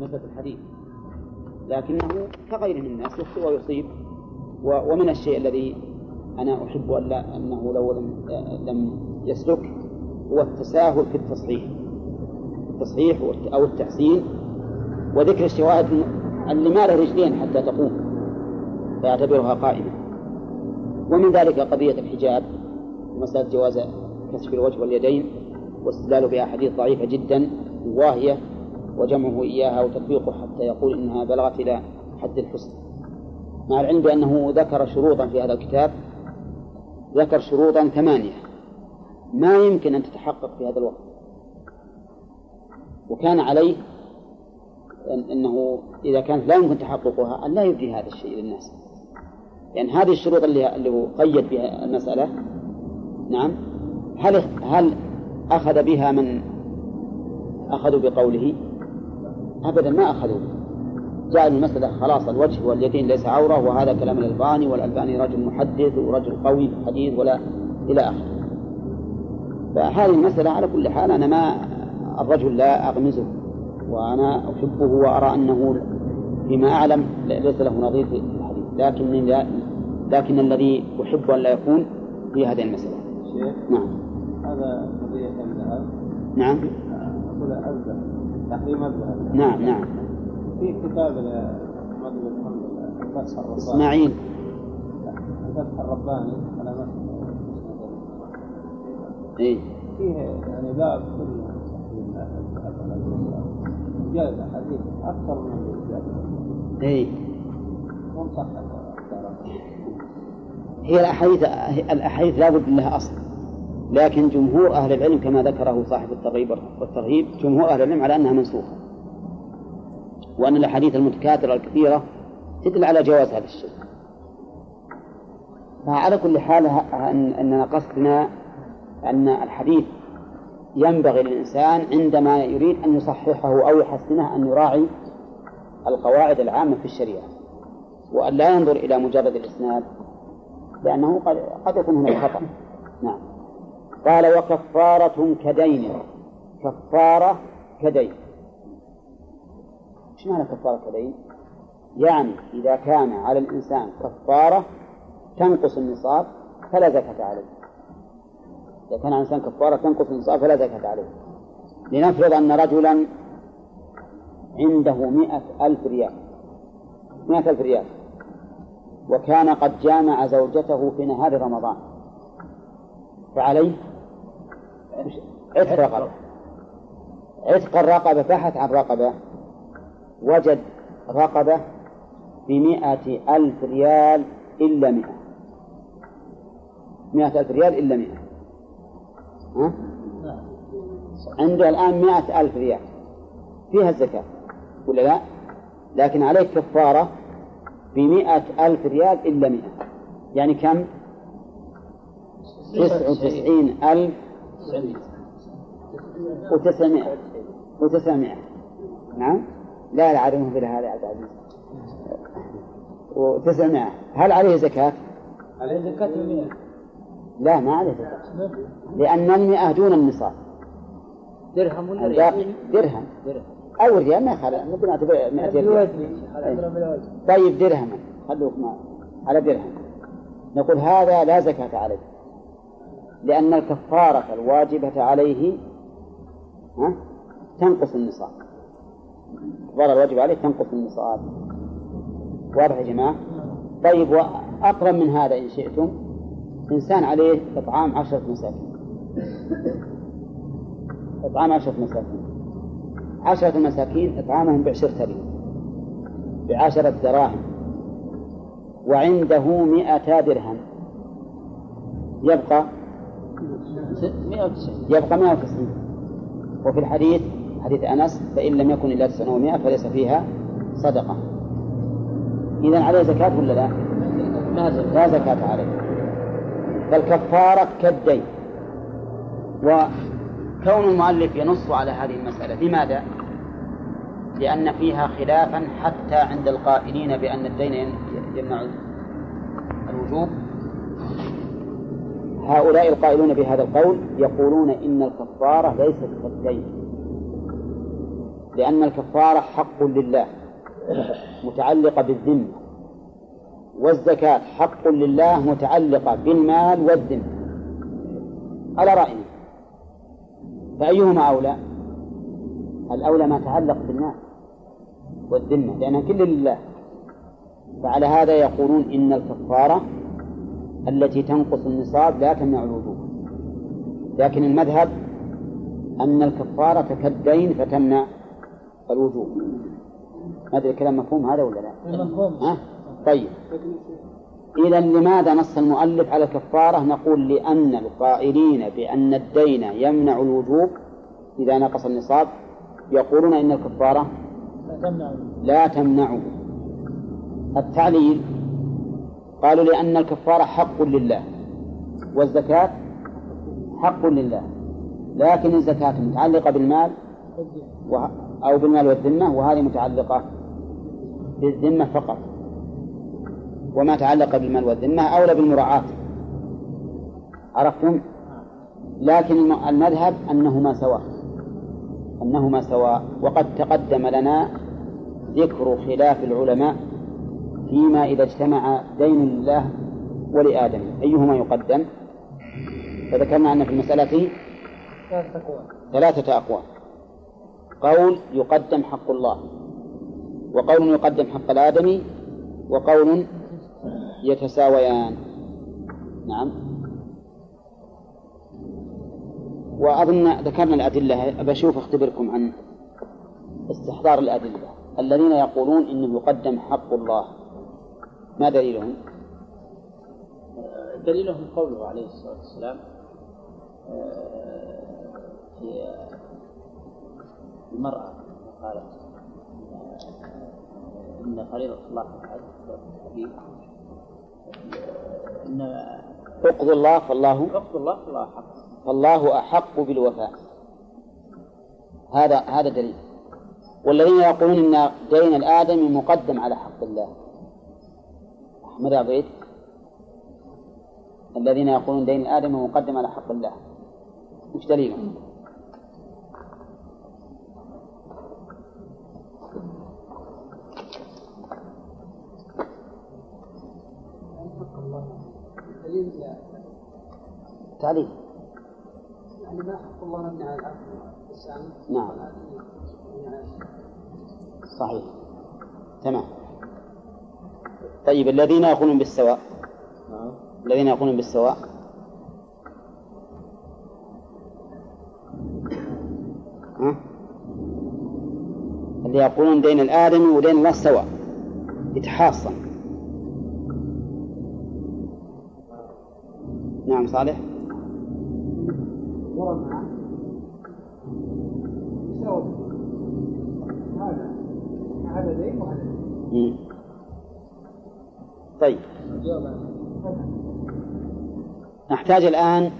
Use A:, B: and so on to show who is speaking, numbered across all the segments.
A: بنسبة الحديث. لكنه كغيره من الناس يخطئ ويصيب ومن الشيء الذي أنا أحب أن لا أنه لو لم, لم يسلك هو التساهل في التصحيح. التصحيح أو التحسين وذكر الشواهد اللي ما له رجلين حتى تقوم فيعتبرها قائمة. ومن ذلك قضية الحجاب ومسألة جواز كشف الوجه واليدين واستدلال بأحاديث ضعيفة جدا واهية وجمعه إياها وتطبيقه حتى يقول إنها بلغت إلى حد الحسن. مع العلم بأنه ذكر شروطا في هذا الكتاب ذكر شروطا ثمانية. ما يمكن أن تتحقق في هذا الوقت. وكان عليه أنه إذا كانت لا يمكن تحققها أن لا يبدي هذا الشيء للناس. لأن يعني هذه الشروط اللي اللي هو قيد بها المسألة نعم هل هل أخذ بها من أخذوا بقوله؟ أبدا ما أخذوا. جاء المسألة خلاص الوجه واليدين ليس عورة وهذا كلام الألباني والألباني رجل محدث ورجل قوي في الحديث ولا إلى آخره. فهذه المسألة على كل حال أنا ما الرجل لا أغمزه وأنا أحبه وأرى أنه فيما أعلم ليس له نظير في الحديث. لكن لا لكن الذي أحب أن لا يكون في هذه المسألة.
B: شيخ
A: نعم.
B: هذا قضية الذهب
A: نعم.
B: أقول تحريم
A: نعم نعم.
B: في كتاب محمد بن الفتح الرباني.
A: إسماعيل.
B: الفتح الرباني على مسجد
A: إيه.
B: فيه يعني باب كل جاء حديث أكثر من ومصحح
A: هي الأحاديث الأحاديث لا بد لها أصل. لكن جمهور أهل العلم كما ذكره صاحب الترغيب والترهيب جمهور أهل العلم على أنها منسوخة. وأن الأحاديث المتكاثرة الكثيرة تدل على جواز هذا الشيء. فعلى كل حال أننا قصدنا أن الحديث ينبغي للإنسان عندما يريد أن يصححه أو يحسنه أن يراعي القواعد العامة في الشريعة. وأن لا ينظر إلى مجرد الإسناد لأنه قد, قد يكون هناك خطأ. قال وكفارة كدين. كفارة كدين. إيش معنى كفارة كدين؟ يعني إذا كان على الإنسان كفارة تنقص النصاب فلا زكاة عليه. إذا كان على الإنسان كفارة تنقص النصاب فلا زكاة عليه. لنفرض أن رجلا عنده مئة ألف ريال. مئة ألف ريال. وكان قد جامع زوجته في نهار رمضان. فعليه عتق رقبة عتق الرقبة بحث عن رقبة وجد رقبة بمئة ألف ريال إلا مئة مئة ألف ريال إلا مئة ها؟ عنده الآن مئة ألف ريال فيها الزكاة ولا لا؟ لكن عليك كفارة بمئة ألف ريال إلا مئة يعني كم؟ تسع وتسعين ألف وتسعمائة وتسعمائة نعم؟ لا لا عدمه في هذا عبد العزيز. وتسعمائة هل عليه زكاة؟
B: عليه زكاة المئة.
A: لا ما عليه زكاة. لأن المئة دون النصاب.
B: درهم ولا
A: الباقي درهم.
B: درهم.
A: أو ريال ما يخالف. ممكن نعتبر 200 ريال. طيب درهما. خلوك ما على درهم. نقول هذا لا زكاة عليه. لأن الكفارة الواجبة عليه ها تنقص النصاب. الكفارة الواجبة عليه تنقص النصاب. واضح يا جماعة؟ طيب وأقرب من هذا إن شئتم إنسان عليه إطعام عشرة مساكين. إطعام عشرة مساكين. عشرة مساكين إطعامهم بعشرة ريال بعشرة دراهم وعنده مئتا درهم. يبقى
B: 190
A: يبقى 190 وفي الحديث حديث أنس فإن لم يكن إلا 900 فليس فيها صدقة. إذا عليه زكاة ولا لا؟
B: لا زكاة
A: عليه. فالكفارة كالدين. وكون المؤلف ينص على هذه المسألة لماذا؟ لأن فيها خلافا حتى عند القائلين بأن الدين يمنع الوجوب. هؤلاء القائلون بهذا القول يقولون إن الكفارة ليست كالدين لأن الكفارة حق لله متعلقة بالذمة. والزكاة حق لله متعلقة بالمال والذمة. على رأينا. فأيهما أولى؟ الأولى ما تعلق بالمال والذمة لأنها كل لله. فعلى هذا يقولون إن الكفارة التي تنقص النصاب لا تمنع الوجوب. لكن المذهب أن الكفارة كالدين فتمنع الوجوب. ما أدري الكلام مفهوم هذا ولا لا؟
C: مفهوم
A: ها؟ طيب. إذا لماذا نص المؤلف على الكفارة؟ نقول لأن القائلين بأن الدين يمنع الوجوب إذا نقص النصاب. يقولون إن الكفارة لا تمنعه التعليل قالوا لأن الكفارة حق لله. والزكاة حق لله. لكن الزكاة متعلقة بالمال أو بالمال والذمة وهذه متعلقة بالذمة فقط. وما تعلق بالمال والذمة أولى بالمراعاة. عرفتم؟ لكن الم- المذهب أنهما سواء. أنهما سواء. وقد تقدم لنا ذكر خلاف العلماء فيما إذا اجتمع دين لله ولآدم. أيهما يقدم؟ فذكرنا أن في المسألة ثلاثة أقوال. قول يقدم حق الله وقول يقدم حق الآدمي وقول يتساويان. نعم. وأظن ذكرنا الأدلة بشوف أختبركم عن استحضار الأدلة. الذين يقولون إنه يقدم حق الله. ما دليلهم؟
D: دليلهم قوله عليه الصلاة والسلام آه، في المرأة قالت آه، إن فريضة الله الحديث إن
A: اقضوا الله فالله
D: عقد الله فالله حق
A: فالله أحق بالوفاء. هذا هذا دليل. والذين يقولون إن دين الآدمي مقدم على حق الله. أحمد عبيد الذين يقولون دين الآدمي مقدم على حق الله. دليلهم؟
B: دليل
A: تعليل.
B: يعني ما حق الله مبني على
A: نعم. صحيح. تمام. طيب الذين يقولون بالسواء. الذين يقولون بالسواء. ها؟ اللي يقولون دين الآدمي ودين الله سواء. يتحاصن نعم صالح.
B: هذا هذا دين وهذا دين.
A: طيب. نحتاج الآن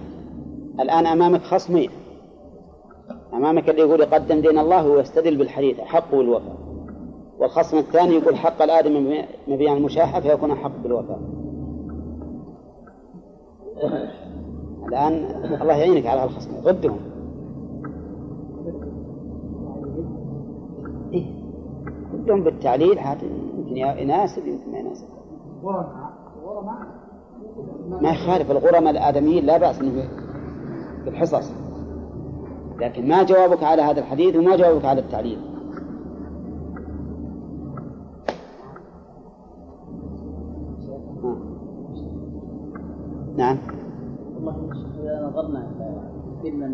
A: الآن أمامك خصمين. أمامك اللي يقول يقدم دين الله ويستدل بالحديث حق بالوفاء والخصم الثاني يقول حق الآدم مبيان المشاحة فيكون حق بالوفاء. الآن الله يعينك على هالخصمين ردهم إيه. ردهم بالتعليل حتى يمكن يناسب يمكن ما يناسب. ما يخالف الغرماء الآدميين لا بأس إنه بالحصص. لكن ما جوابك على هذا الحديث وما جوابك على التعليل.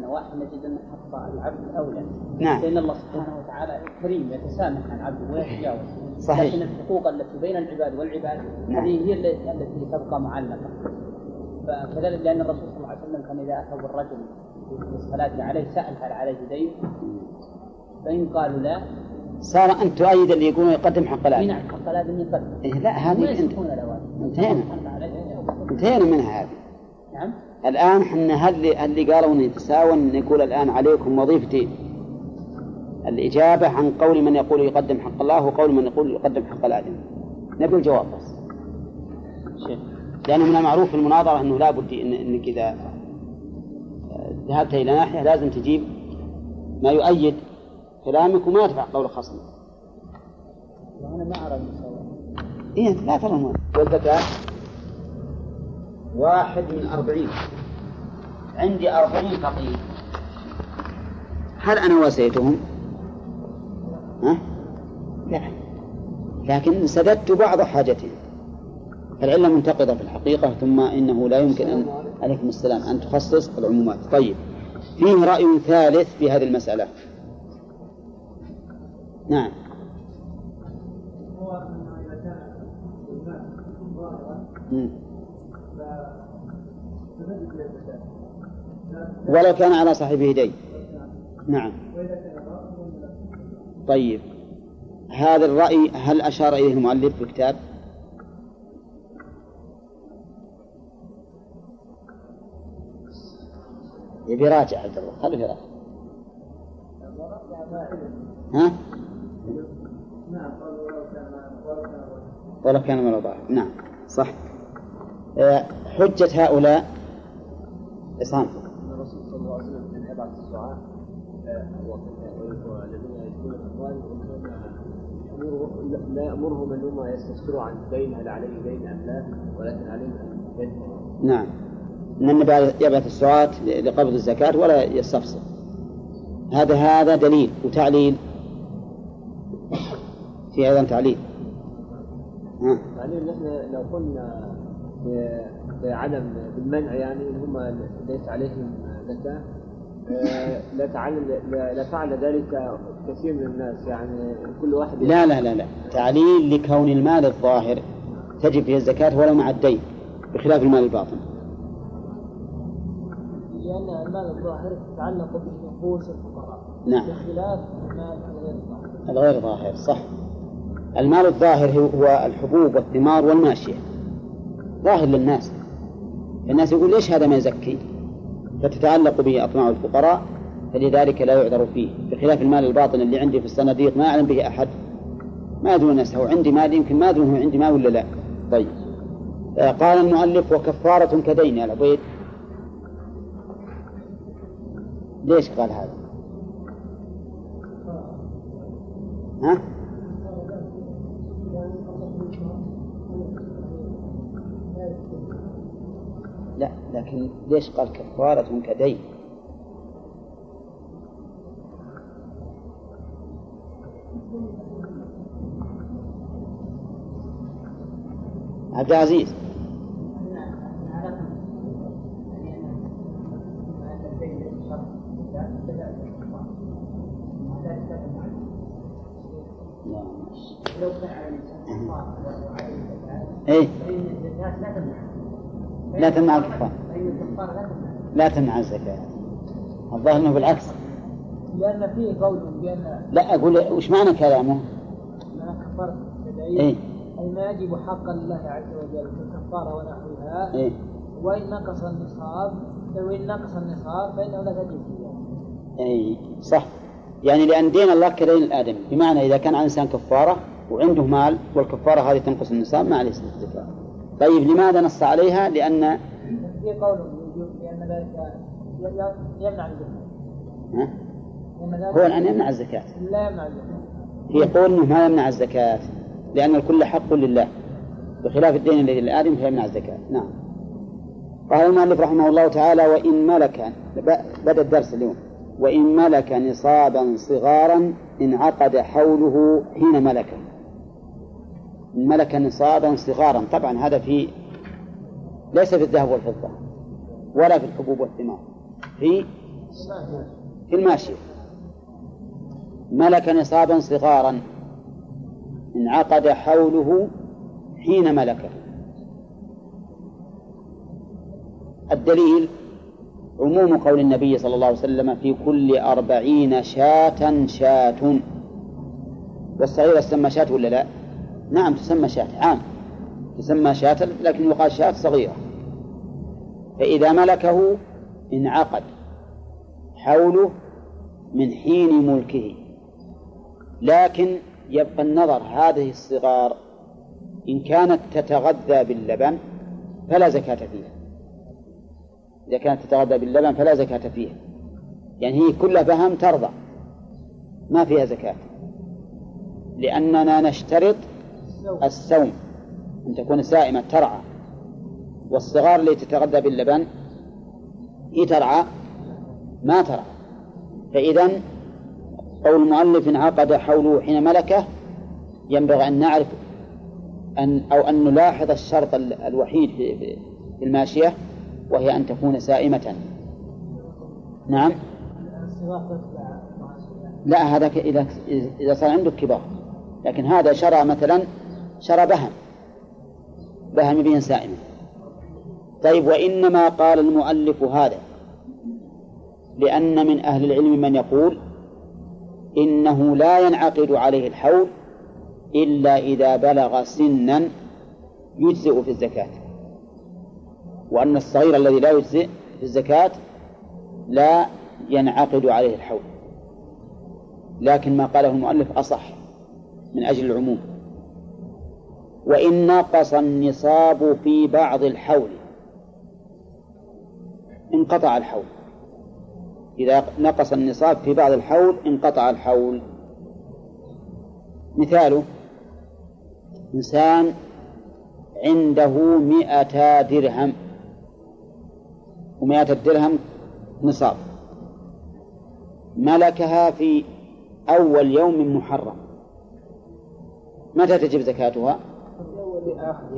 D: النواحي نجد أن حق العبد أولى.
A: نعم.
D: لأن الله سبحانه وتعالى كريم يتسامح عن عبده ويتجاوز
A: صحيح.
D: لكن الحقوق التي بين العباد والعباد
A: نعم.
D: هذه هي التي تبقى معلقة. فكذلك لأن الرسول صلى الله عليه وسلم كان إذا أتى بالرجل في الصلاة عليه سأل هل عليه دين. فإن قالوا لا
A: صار أنت تؤيد اللي يقولون يقدم حق الآدمي
D: نعم حق الآدمي يقدم.
A: إيه لا هذه انتهينا. انتهينا منها هذه.
D: نعم.
A: الآن إحنا هل اللي قالوا ان يتساوون نقول الآن عليكم وظيفتين الإجابة عن قول من يقول يقدم حق الله وقول من يقول يقدم حق الآدمي نبي الجواب بس.
D: شيخ.
A: لأنه من المعروف في المناظرة أنه لا بد إن أنك إذا ذهبت إلى ناحية لازم تجيب ما يؤيد كلامك وما يدفع قول خصمك
C: وأنا ما أرى المساواة.
A: إيه لا ترى والزكاة واحد من أربعين. عندي أربعين فقير هل أنا واسيتهم؟ ها؟ لا لكن سددت بعض حاجتهم فالعلة منتقضة في الحقيقة ثم إنه لا يمكن أن عليكم. السلام أن تخصص العمومات. طيب. فيه رأي ثالث في هذه المسألة. نعم.
C: هو أنه إذا كان
A: ولو كان على صاحبه دين. نعم. طيب. هذا الرأي هل أشار إليه المؤلف في الكتاب؟ يبي راجع عبد الله. خليه يراجع. ها؟
C: نعم ولو كان
A: من نعم. صح. آه، حجة هؤلاء عصام
B: الرسول صلى الله عليه وسلم كان يبعث يشكون الاموال لا يامرهم ان هم يستفسروا عن الدين هل عليه دين ام لا ولكن عليهم ان
A: نعم أن النبي يبعث السعاة لقبض الزكاة ولا يستفسر. هذا هذا دليل وتعليل. في أيضا تعليل.
B: ان إحنا لو قلنا بعدم بالمنع يعني إن هم ليس عليهم زكاة. آه، لفعل لفعل ذلك كثير من الناس يعني كل واحد
A: لا لا لا لا. تعليل لكون المال الظاهر تجب فيه الزكاة ولو مع الدين بخلاف المال الباطن.
C: لأن المال الظاهر يتعلق بنفوس الفقراء
A: نعم.
C: بخلاف المال الغير الظاهر
A: الغير ظاهر صح. المال الظاهر هو- هو الحبوب والثمار والماشية. ظاهر للناس. الناس يقول ليش هذا ما يزكي؟ فتتعلق به أطماع الفقراء فلذلك لا يعذر فيه. بخلاف المال الباطن اللي عندي في الصناديق ما أعلم به أحد. ما يدرون الناس هو عندي مال يمكن ما يدرون هو عندي مال ولا لا. طيب. آه، قال المؤلف وكفارة كدين. يا العبيد ليش قال هذا؟ ها؟ لا لكن ليش قال كفارة كدين؟ عبد العزيز.
D: لو كان على الإنسان كفاره لا تمنع
A: الكفارة
D: لا تمنع
A: الزكاة. الظاهر إنه بالعكس.
C: لأن فيه قول بأن
A: لا أقول وش معنى كلامه؟
C: التدعيم
A: إيه.
C: أي ما يجب حقا لله عز وجل كالكفارة ونحوها.
A: إيه.
C: وإن نقص النصاب وإن نقص النصاب فإنه لا تجب
A: اي صح. يعني لأن دين الله كدين الآدمي. بمعنى إذا كان على الإنسان كفارة وعنده مال والكفارة هذه تنقص النصاب ما عليه الزكاة. طيب لماذا نص عليها؟ لأن
C: في قول لأن ذلك يمنع الزكاة؟ لأن
A: هو الآن يمنع الزكاة.
C: لا يمنع الزكاة.
A: في يقول إنه ما يمنع الزكاة لأن الكل حق لله. بخلاف الدين الذي للادم فيمنع الزكاة. نعم. قال المؤلف رحمه الله تعالى وإن ملك ب- بدأ الدرس اليوم. وإن ملك نصابا صغارا انعقد حوله حين ملكه. ملك نصابا صغارا. طبعا هذا في ليس في الذهب والفضة ولا في الحبوب والثمار في في الماشية. ملك نصابا صغارا انعقد حوله حين ملكه. الدليل عموم قول النبي صلى الله عليه وسلم في كل أربعين شاة شاة. والصغيرة تسمى شاة ولا لا؟ نعم تسمى شاة عام. تسمى شاة لكن يقال شاة صغيرة. فإذا ملكه انعقد حوله من حين ملكه. لكن يبقى النظر هذه الصغار إن كانت تتغذى باللبن فلا زكاة فيها. إذا كانت تتغذى باللبن فلا زكاة فيها. يعني هي كلها بهم ترضع ما فيها زكاة. لأننا نشترط السوم أن تكون سائمة ترعى. والصغار اللي تتغذى باللبن هي ترعى ما ترعى. فإذا قول المؤلف انعقد حوله حين ملكه ينبغي أن نعرف أن أو أن نلاحظ الشرط الوحيد في الماشية وهي أن تكون سائمة. نعم. لا هذا إذا إذا صار عندك كبار. لكن هذا شرى مثلا شرى بهم. بهم به سائمة طيب وإنما قال المؤلف هذا لأن من أهل العلم من يقول إنه لا ينعقد عليه الحول إلا إذا بلغ سنا يجزئ في الزكاة. وأن الصغير الذي لا يجزئ في الزكاة لا ينعقد عليه الحول. لكن ما قاله المؤلف أصح من أجل العموم. وإن نقص النصاب في بعض الحول. انقطع الحول. إذا نقص النصاب في بعض الحول انقطع الحول. مثاله إنسان عنده مئة درهم. ومئة الدرهم نصاب. ملكها في أول يوم محرم. متى تجب زكاتها؟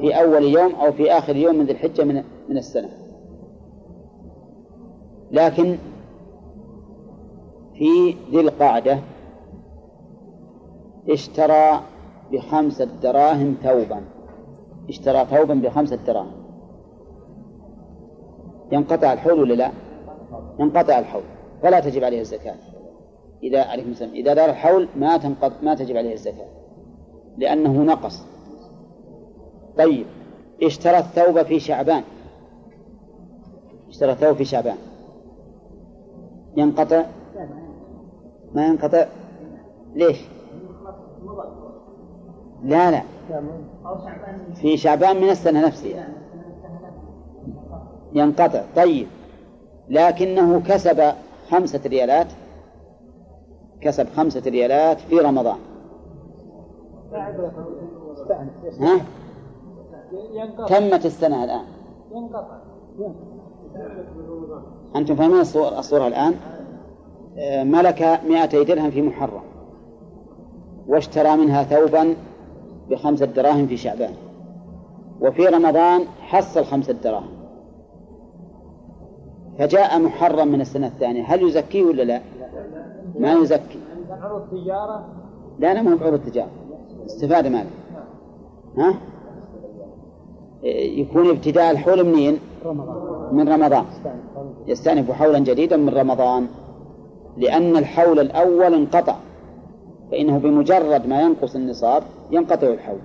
A: في أول يوم أو في آخر يوم من ذي الحجة من من السنة. لكن في ذي القعدة اشترى بخمسة دراهم ثوبا. اشترى ثوبا بخمسة دراهم. ينقطع الحول ولا لا؟ ينقطع الحول. فلا تجب عليه الزكاة. إذا عليكم إذا دار الحول ما تنقط ما تجب عليه الزكاة. لأنه نقص. طيب اشترى الثوب في شعبان. اشترى الثوب في شعبان. ينقطع؟ ما ينقطع. ليش؟ لا لا. في شعبان من السنة نفسها. ينقطع. طيب. لكنه كسب خمسة ريالات. كسب خمسة ريالات في رمضان. ها؟ تمت السنة الآن. ينقطع. أنتم فاهمين الصورة, الصورة الآن؟ آه، ملك مائتي درهم في محرم. واشترى منها ثوبا بخمسة دراهم في شعبان. وفي رمضان حصل خمسة دراهم. فجاء محرم من السنة الثانية. هل يزكيه ولا لا؟ ما يزكي.
C: عروض تجارة؟
A: لا لا ما هو بعروض تجارة. استفادة ماله. ها؟ يكون ابتداء الحول منين؟ من رمضان. يستأنف حولا جديدا من رمضان. لأن الحول الأول انقطع. فإنه بمجرد ما ينقص النصاب ينقطع الحول.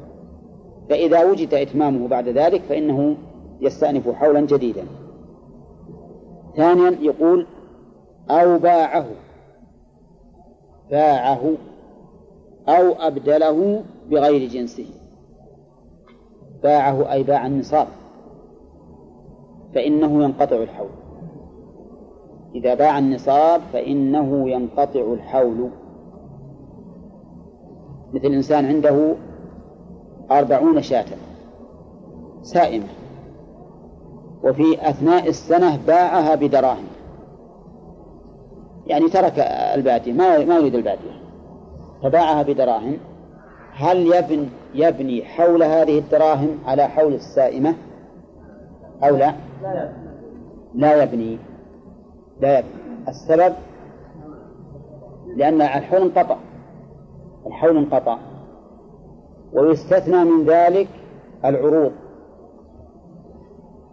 A: فإذا وجد إتمامه بعد ذلك فإنه يستأنف حولا جديدا. ثانيا يقول أو باعه. باعه. أو أبدله بغير جنسه. باعه أي باع النصاب فإنه ينقطع الحول. إذا باع النصاب فإنه ينقطع الحول. مثل إنسان عنده أربعون شاة سائمة وفي أثناء السنة باعها بدراهم. يعني ترك البادية ما ما يريد البادية فباعها بدراهم. هل يبني يبني حول هذه الدراهم على حول السائمة أو لا؟ لا يبني. لا يبني. السبب؟ لأن الحول انقطع. الحول انقطع. ويستثنى من ذلك العروض.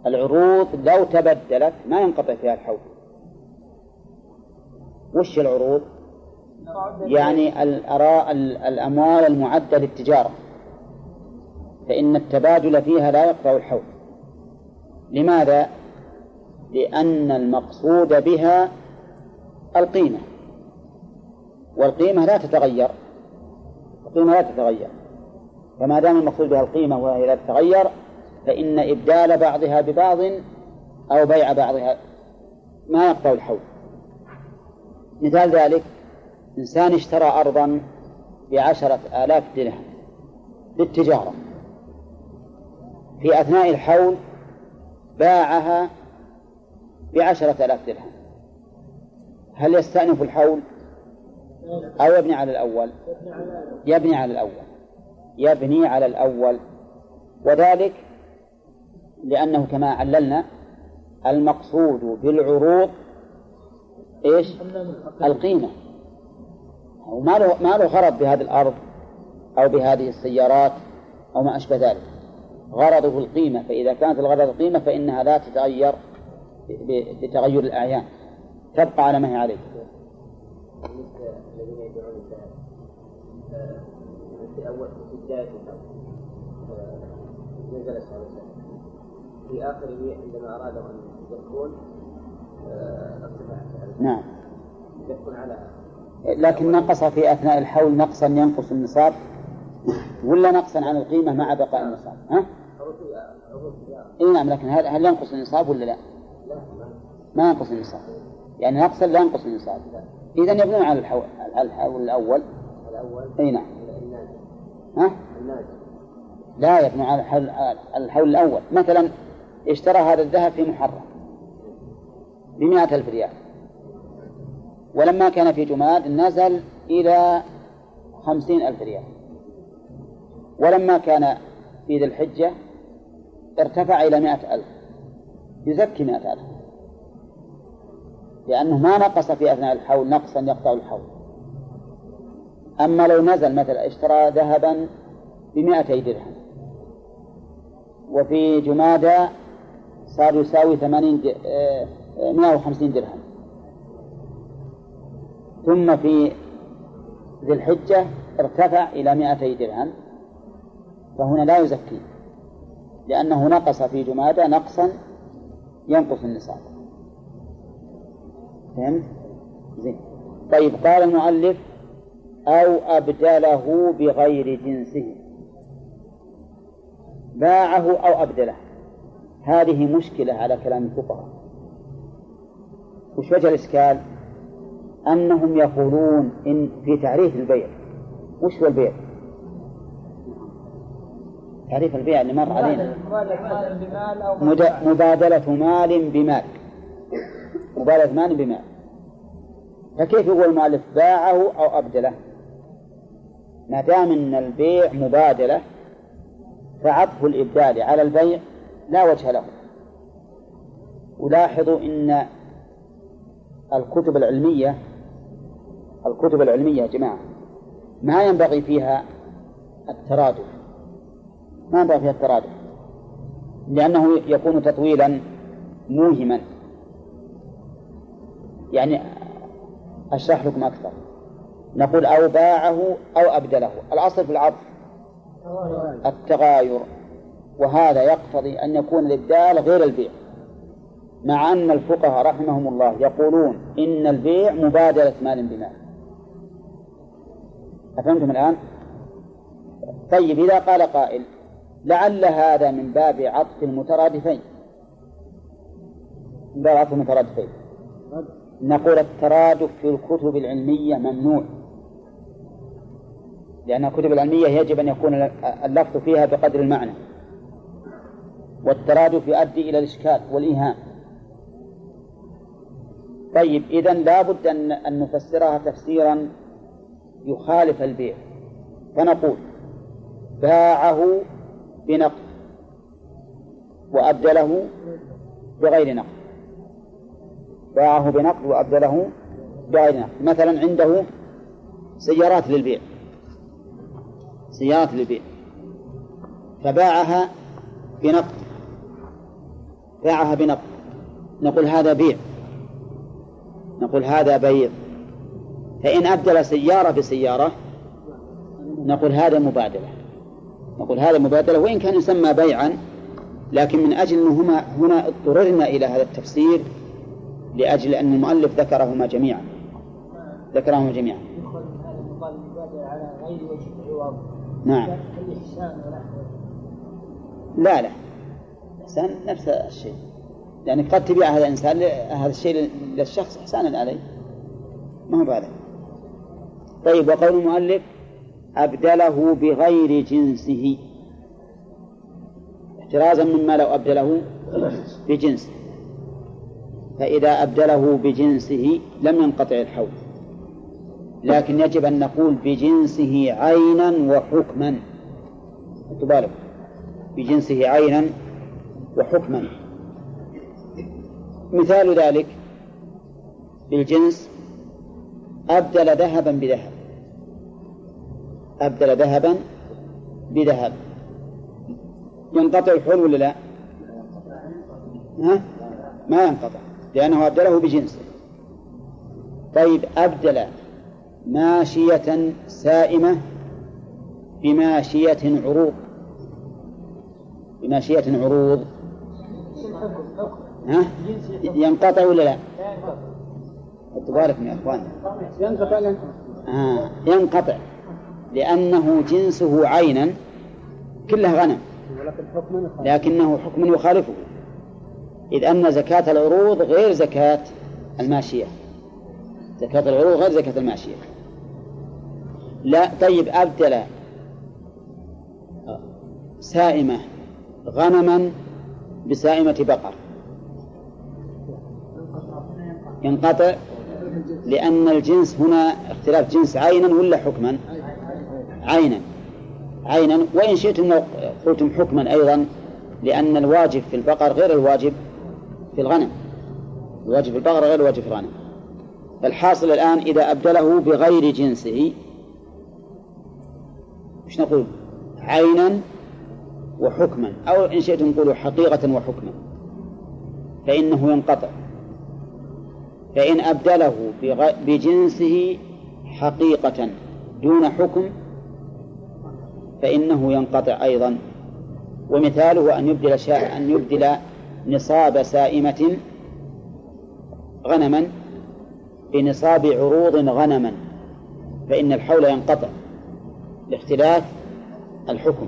A: العروض لو تبدلت ما ينقطع فيها الحول. وش العروض؟ يعني الأموال المعدة للتجارة. فإن التبادل فيها لا يقطع الحول لماذا؟ لأن المقصود بها القيمة. والقيمة لا تتغير. القيمة لا تتغير. فما دام المقصود بها القيمة وهي لا تتغير فإن إبدال بعضها ببعض أو بيع بعضها ما يقطع الحول مثال ذلك إنسان اشترى أرضا بعشرة آلاف درهم للتجارة. في أثناء الحول باعها بعشرة آلاف درهم. هل يستأنف الحول؟ أو يبني على الأول؟ يبني على الأول. يبني على الأول. وذلك لأنه كما عللنا المقصود بالعروض إيش؟ القيمة. وما له ما له غرض بهذه الأرض أو بهذه السيارات أو ما أشبه ذلك. غرضه القيمة فإذا كانت الغرض القيمة فإنها لا تتغير بتغير الأعيان. تبقى على ما هي عليه
B: في أول نزل في آخره عندما أرادوا أن ارتفع
A: نعم.
B: يزكون على
A: لكن نقص في أثناء الحول نقصا ينقص النصاب؟ ولا نقصا عن القيمة مع بقاء النصاب؟ ها؟ اي نعم لكن هل هل ينقص النصاب ولا لا؟ ما ينقص النصاب. يعني نقصا لا ينقص النصاب. إذا يبنون على الحول على الحول الأول.
B: الأول
A: إي نعم. ها؟ لا يبنون على الحول الحول الأول. مثلا اشترى هذا الذهب في محرم بمئة ألف ريال. ولما كان في جماد نزل إلى خمسين ألف ريال. ولما كان في ذي الحجة ارتفع إلى مئة ألف. يزكي مئة ألف. لأنه ما نقص في أثناء الحول نقصا يقطع الحول. أما لو نزل مثلا اشترى ذهبا بمئتي درهم. وفي جمادى صار يساوي ثمانين مئة وخمسين درهم. ثم في ذي الحجة ارتفع إلى مئتي درهم. فهنا لا يزكي. لأنه نقص في جمادى نقصا ينقص النصاب فهمت؟ زين طيب قال المؤلف أو أبدله بغير جنسه باعه أو أبدله هذه مشكلة على كلام الفقهاء وش وجه الإشكال؟ أنهم يقولون إن في تعريف البيع وش هو البيع؟ تعريف البيع اللي مر علينا.
C: مبادلة مال بمال أو
A: مد- مبادلة مال بمال. مبادلة مال بمال. فكيف يقول المؤلف باعه أو أبدله؟ ما دام أن البيع مبادلة فعطف الإبدال على البيع لا وجه له. ولاحظوا أن الكتب العلمية الكتب العلمية يا جماعة ما ينبغي فيها الترادف. ما ينبغي فيها الترادف لأنه يكون تطويلا موهما. يعني أشرح لكم أكثر. نقول أو باعه أو أبدله. الأصل في العطف. التغاير. وهذا يقتضي أن يكون الإبدال غير البيع. مع أن الفقهاء رحمهم الله يقولون إن البيع مبادلة مال بمال أفهمتم الآن؟ طيب إذا قال قائل لعل هذا من باب عطف المترادفين. من باب عطف المترادفين. نقول الترادف في الكتب العلمية ممنوع. لأن الكتب العلمية يجب أن يكون اللفظ فيها بقدر المعنى. والترادف يؤدي إلى الإشكال والإيهام. طيب إذا لابد أن أن نفسرها تفسيرا يخالف البيع. فنقول باعه بنقد وأبدله بغير نقد. باعه بنقد وأبدله بغير نقد. مثلا عنده سيارات للبيع. سيارات للبيع. فباعها بنقد. باعها بنقد. نقول هذا بيع. نقول هذا بيع. فإن أبدل سيارة بسيارة نقول هذا مبادلة. نقول هذا مبادلة وإن كان يسمى بيعا لكن من أجل أنهما هنا اضطررنا إلى هذا التفسير لأجل أن المؤلف ذكرهما جميعا. ذكرهما جميعا. نعم.
C: الإحسان
A: لا لا. إحسان نفس الشيء. يعني قد تبيع هذا الإنسان هذا الشيء للشخص إحسانا عليه. ما هو بهذا طيب وقول المؤلف أبدله بغير جنسه. احترازا مما لو أبدله بجنسه. فإذا أبدله بجنسه لم ينقطع الحول. لكن يجب أن نقول بجنسه عينا وحكما. بالك بجنسه عينا وحكما. مثال ذلك بالجنس أبدل ذهبا بذهب. أبدل ذهبا بذهب ينقطع الحول ولا لا؟ ها؟ ما ينقطع لأنه أبدله بجنسه طيب أبدل ماشية سائمة بماشية عروض بماشية عروض ها؟ ينقطع ولا لا؟ بالكم يا اخوان ينقطع آه ينقطع لأنه جنسه عينا كله غنم. لكنه حكم يخالفه. إذ أن زكاة العروض غير زكاة الماشية. زكاة العروض غير زكاة الماشية. لا طيب أبدل سائمة غنما بسائمة بقر. ينقطع؟ لأن الجنس هنا اختلاف جنس عينا ولا حكما؟ عينا. عينا وإن شئتم قلتم حكما أيضا لأن الواجب في البقر غير الواجب في الغنم. الواجب في البقر غير الواجب في الغنم. فالحاصل الآن إذا أبدله بغير جنسه إيش نقول؟ عينا وحكما. أو إن شئتم قولوا حقيقة وحكما. فإنه ينقطع. فإن أبدله بجنسه حقيقة دون حكم فإنه ينقطع أيضا. ومثاله أن يبدل شاء أن يبدل نصاب سائمة غنما بنصاب عروض غنما فإن الحول ينقطع. لاختلاف الحكم.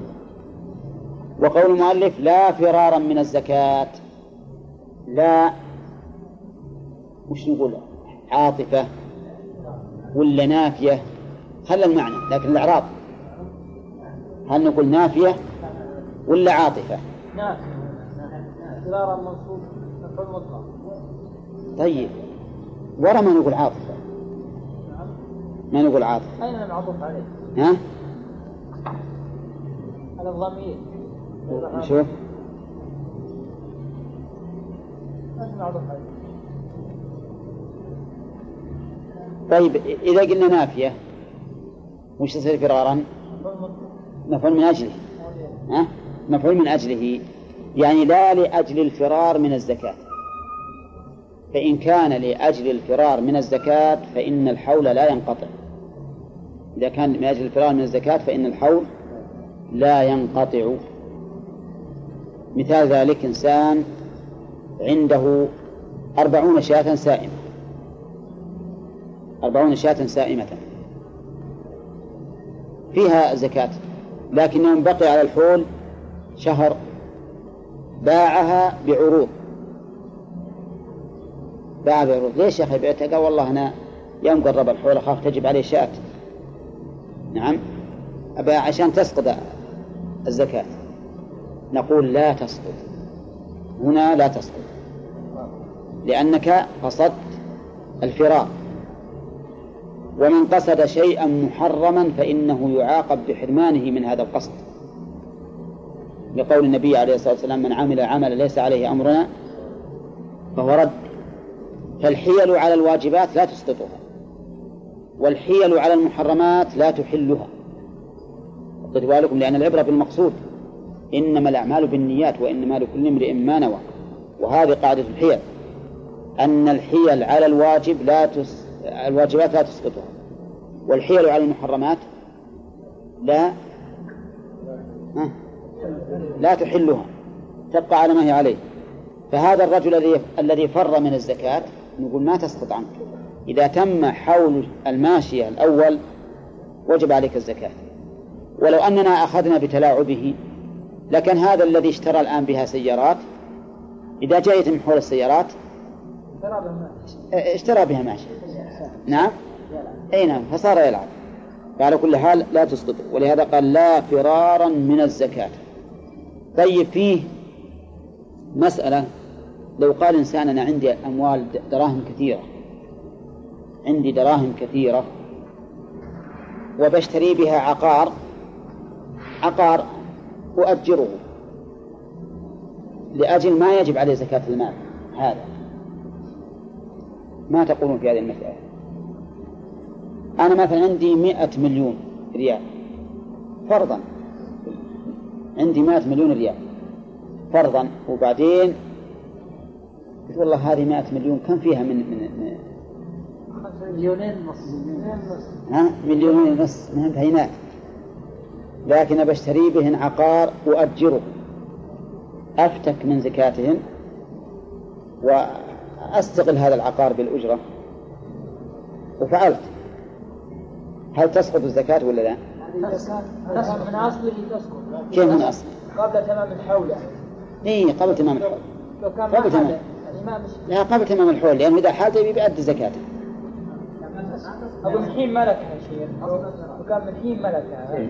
A: وقول المؤلف لا فرارا من الزكاة. لا وش نقول؟ عاطفة ولا نافية؟ هل المعنى؟ لكن الإعراب هل نقول نافية ولا عاطفة؟ نافية. طيب. ورا ما نقول عاطفة؟ ما نقول عاطفة؟
C: أين المعطوف عليه؟
A: ها؟
C: على الضمير.
A: شوف. طيب إذا قلنا نافية وش تصير فرارا؟ مفعول من أجله. ها؟ مفعول من أجله. يعني لا لأجل الفرار من الزكاة. فإن كان لأجل الفرار من الزكاة فإن الحول لا ينقطع. إذا كان من أجل الفرار من الزكاة فإن الحول لا ينقطع. مثال ذلك إنسان عنده أربعون شاة سائمة. أربعون شاة سائمة. فيها زكاة. لكن بقي على الحول شهر باعها بعروض. باع بعروض. ليش يا أخي بعتها قال والله أنا يوم قرب الحول أخاف تجب عليه شاة. نعم. أبا عشان تسقط الزكاة. نقول لا تسقط. هنا لا تسقط. لأنك قصدت الفرار ومن قصد شيئا محرما فإنه يعاقب بحرمانه من هذا القصد. لقول النبي عليه الصلاة والسلام من عمل عملا ليس عليه أمرنا فهو رد. فالحيل على الواجبات لا تسقطها والحيل على المحرمات لا تحلها. خذوا بالكم لأن العبرة بالمقصود. إنما الأعمال بالنيات وإنما لكل امرئ ما نوى. وهذه قاعدة الحيل أن الحيل على الواجب لا تس... الواجبات لا تسقطها. والحيل على المحرمات لا لا تحلها. تبقى على ما هي عليه. فهذا الرجل الذي الذي فر من الزكاة نقول ما تسقط عنك. إذا تم حول الماشية الأول وجب عليك الزكاة. ولو أننا أخذنا بتلاعبه لكن هذا الذي اشترى الآن بها سيارات. إذا جاء يتم حول السيارات اشترى بها ماشية نعم؟ أي نعم فصار يلعب. فعلى كل حال لا تسقط. ولهذا قال لا فرارا من الزكاة. طيب فيه مسألة. لو قال إنسان أنا عندي أموال دراهم كثيرة عندي دراهم كثيرة وبشتري بها عقار عقار أؤجره. لأجل ما يجب عليه زكاة المال. هذا. ما تقولون في هذه المسألة؟ أنا مثلا عندي مئة مليون ريال فرضا. عندي مئة مليون ريال فرضا. وبعدين قلت والله هذه مئة مليون كم فيها من من,
C: مليونين ونص.
A: ها؟ مليونين ونص. ما بهينات لكن بشتري بهن عقار وأجره. أفتك من زكاتهن وأستغل هذا العقار بالأجرة. وفعلت. هل تسقط الزكاة ولا لا؟
C: تسقط من أصله تسقط
A: كيف من أصل؟
C: قبل تمام الحول يعني.
A: إيه قبل تمام الحول.
C: لو كان
A: قبل
C: ما
A: تمام.
C: يعني ما مش
A: لا قبل تمام الحول لأنه إذا حال يبي بيأدي زكاته.
C: أبو من حين ملكها شيء لو كان من حين ملكها.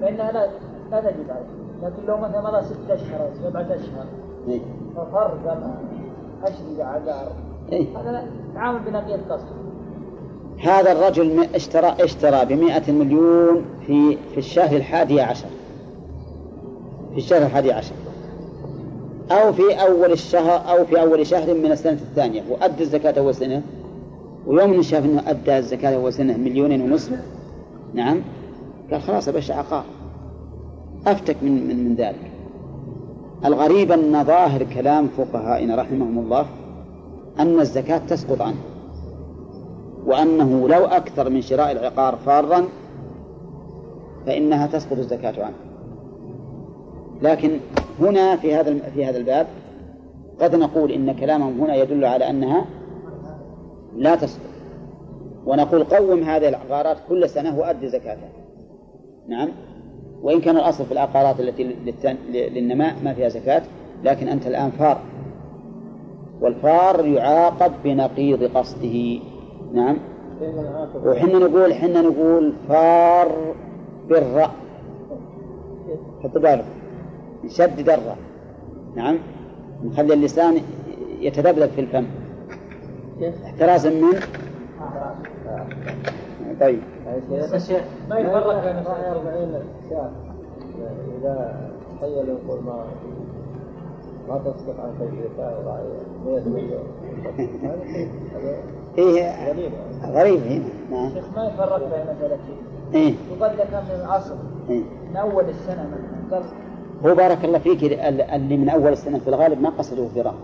C: فإنها لا لا تجب عليه لكن لو مثلا مضى ست أشهر أو سبعة أشهر.
A: إيه.
C: ففر قام أشري عقار
A: إيه.
C: هذا تعامل بنقيض قصد.
A: هذا الرجل اشترى اشترى بمائة مليون في في الشهر الحادي عشر. في الشهر الحادي عشر. أو في أول الشهر أو في أول شهر من السنة الثانية. وأدى الزكاة أول سنة. ويوم شاف أنه أدى الزكاة أول سنة مليونين ونصف. نعم. قال خلاص أبشر عقار أفتك من من, من ذلك. الغريب أن ظاهر كلام فقهائنا رحمهم الله أن الزكاة تسقط عنه. وأنه لو أكثر من شراء العقار فارا فإنها تسقط الزكاة عنه. لكن هنا في هذا في هذا الباب قد نقول إن كلامهم هنا يدل على أنها لا تسقط. ونقول قوم هذه العقارات كل سنة وأدي زكاتها. نعم؟ وإن كان الأصل في العقارات التي للنماء ما فيها زكاة لكن أنت الآن فار. والفار يعاقب بنقيض قصده. نعم. وحنا نقول حنا نقول فار بالراء حط بالك نشدد الراء نعم. نخلي اللسان يتذبذب في الفم. احترازا من؟ طيب.
C: ما يفرق بين الشيء
B: 40 شهر إذا تخيل يقول ما ما تصدق عن وضعية 100 مليون هذا
A: إيه.
B: غريب.
A: غريب هنا نعم
C: الشيخ ما يفرق بين مسألتين
A: إيه.
C: يقال إذا كان من الأصل
A: إيه.
C: من أول السنة مثلا قال
A: هو بارك الله فيك ال- اللي من أول السنة في الغالب ما قصده فراغ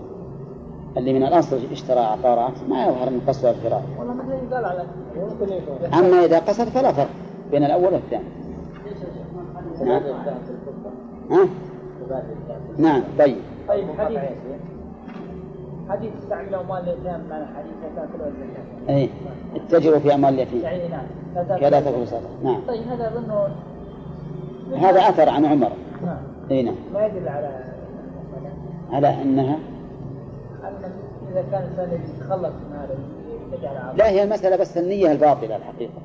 A: اللي من الأصل اشترى عقارات ما يظهر من قصده الفراغ
C: والله مثلا يقال على
B: ممكن يكون
A: أما إذا قصد فلا فرق بين الأول والثاني. نعم. ها؟ نعم طيب.
C: طيب حديث. حديث استعمل أموال اليتامى معنى حديث لا تأكل الزكاة
A: إيه اتجروا في اموال اليتيم.
C: يعني نعم
A: كلا. تاكلوا صدقه نعم.
C: طيب هذا أظنه
A: هذا أثر عن عمر.
C: نعم.
A: أي نعم.
C: ما يدل على
A: على أنها
C: أن إذا كان الإنسان يتخلص من هذا
A: لا هي المسألة بس النية الباطلة الحقيقة.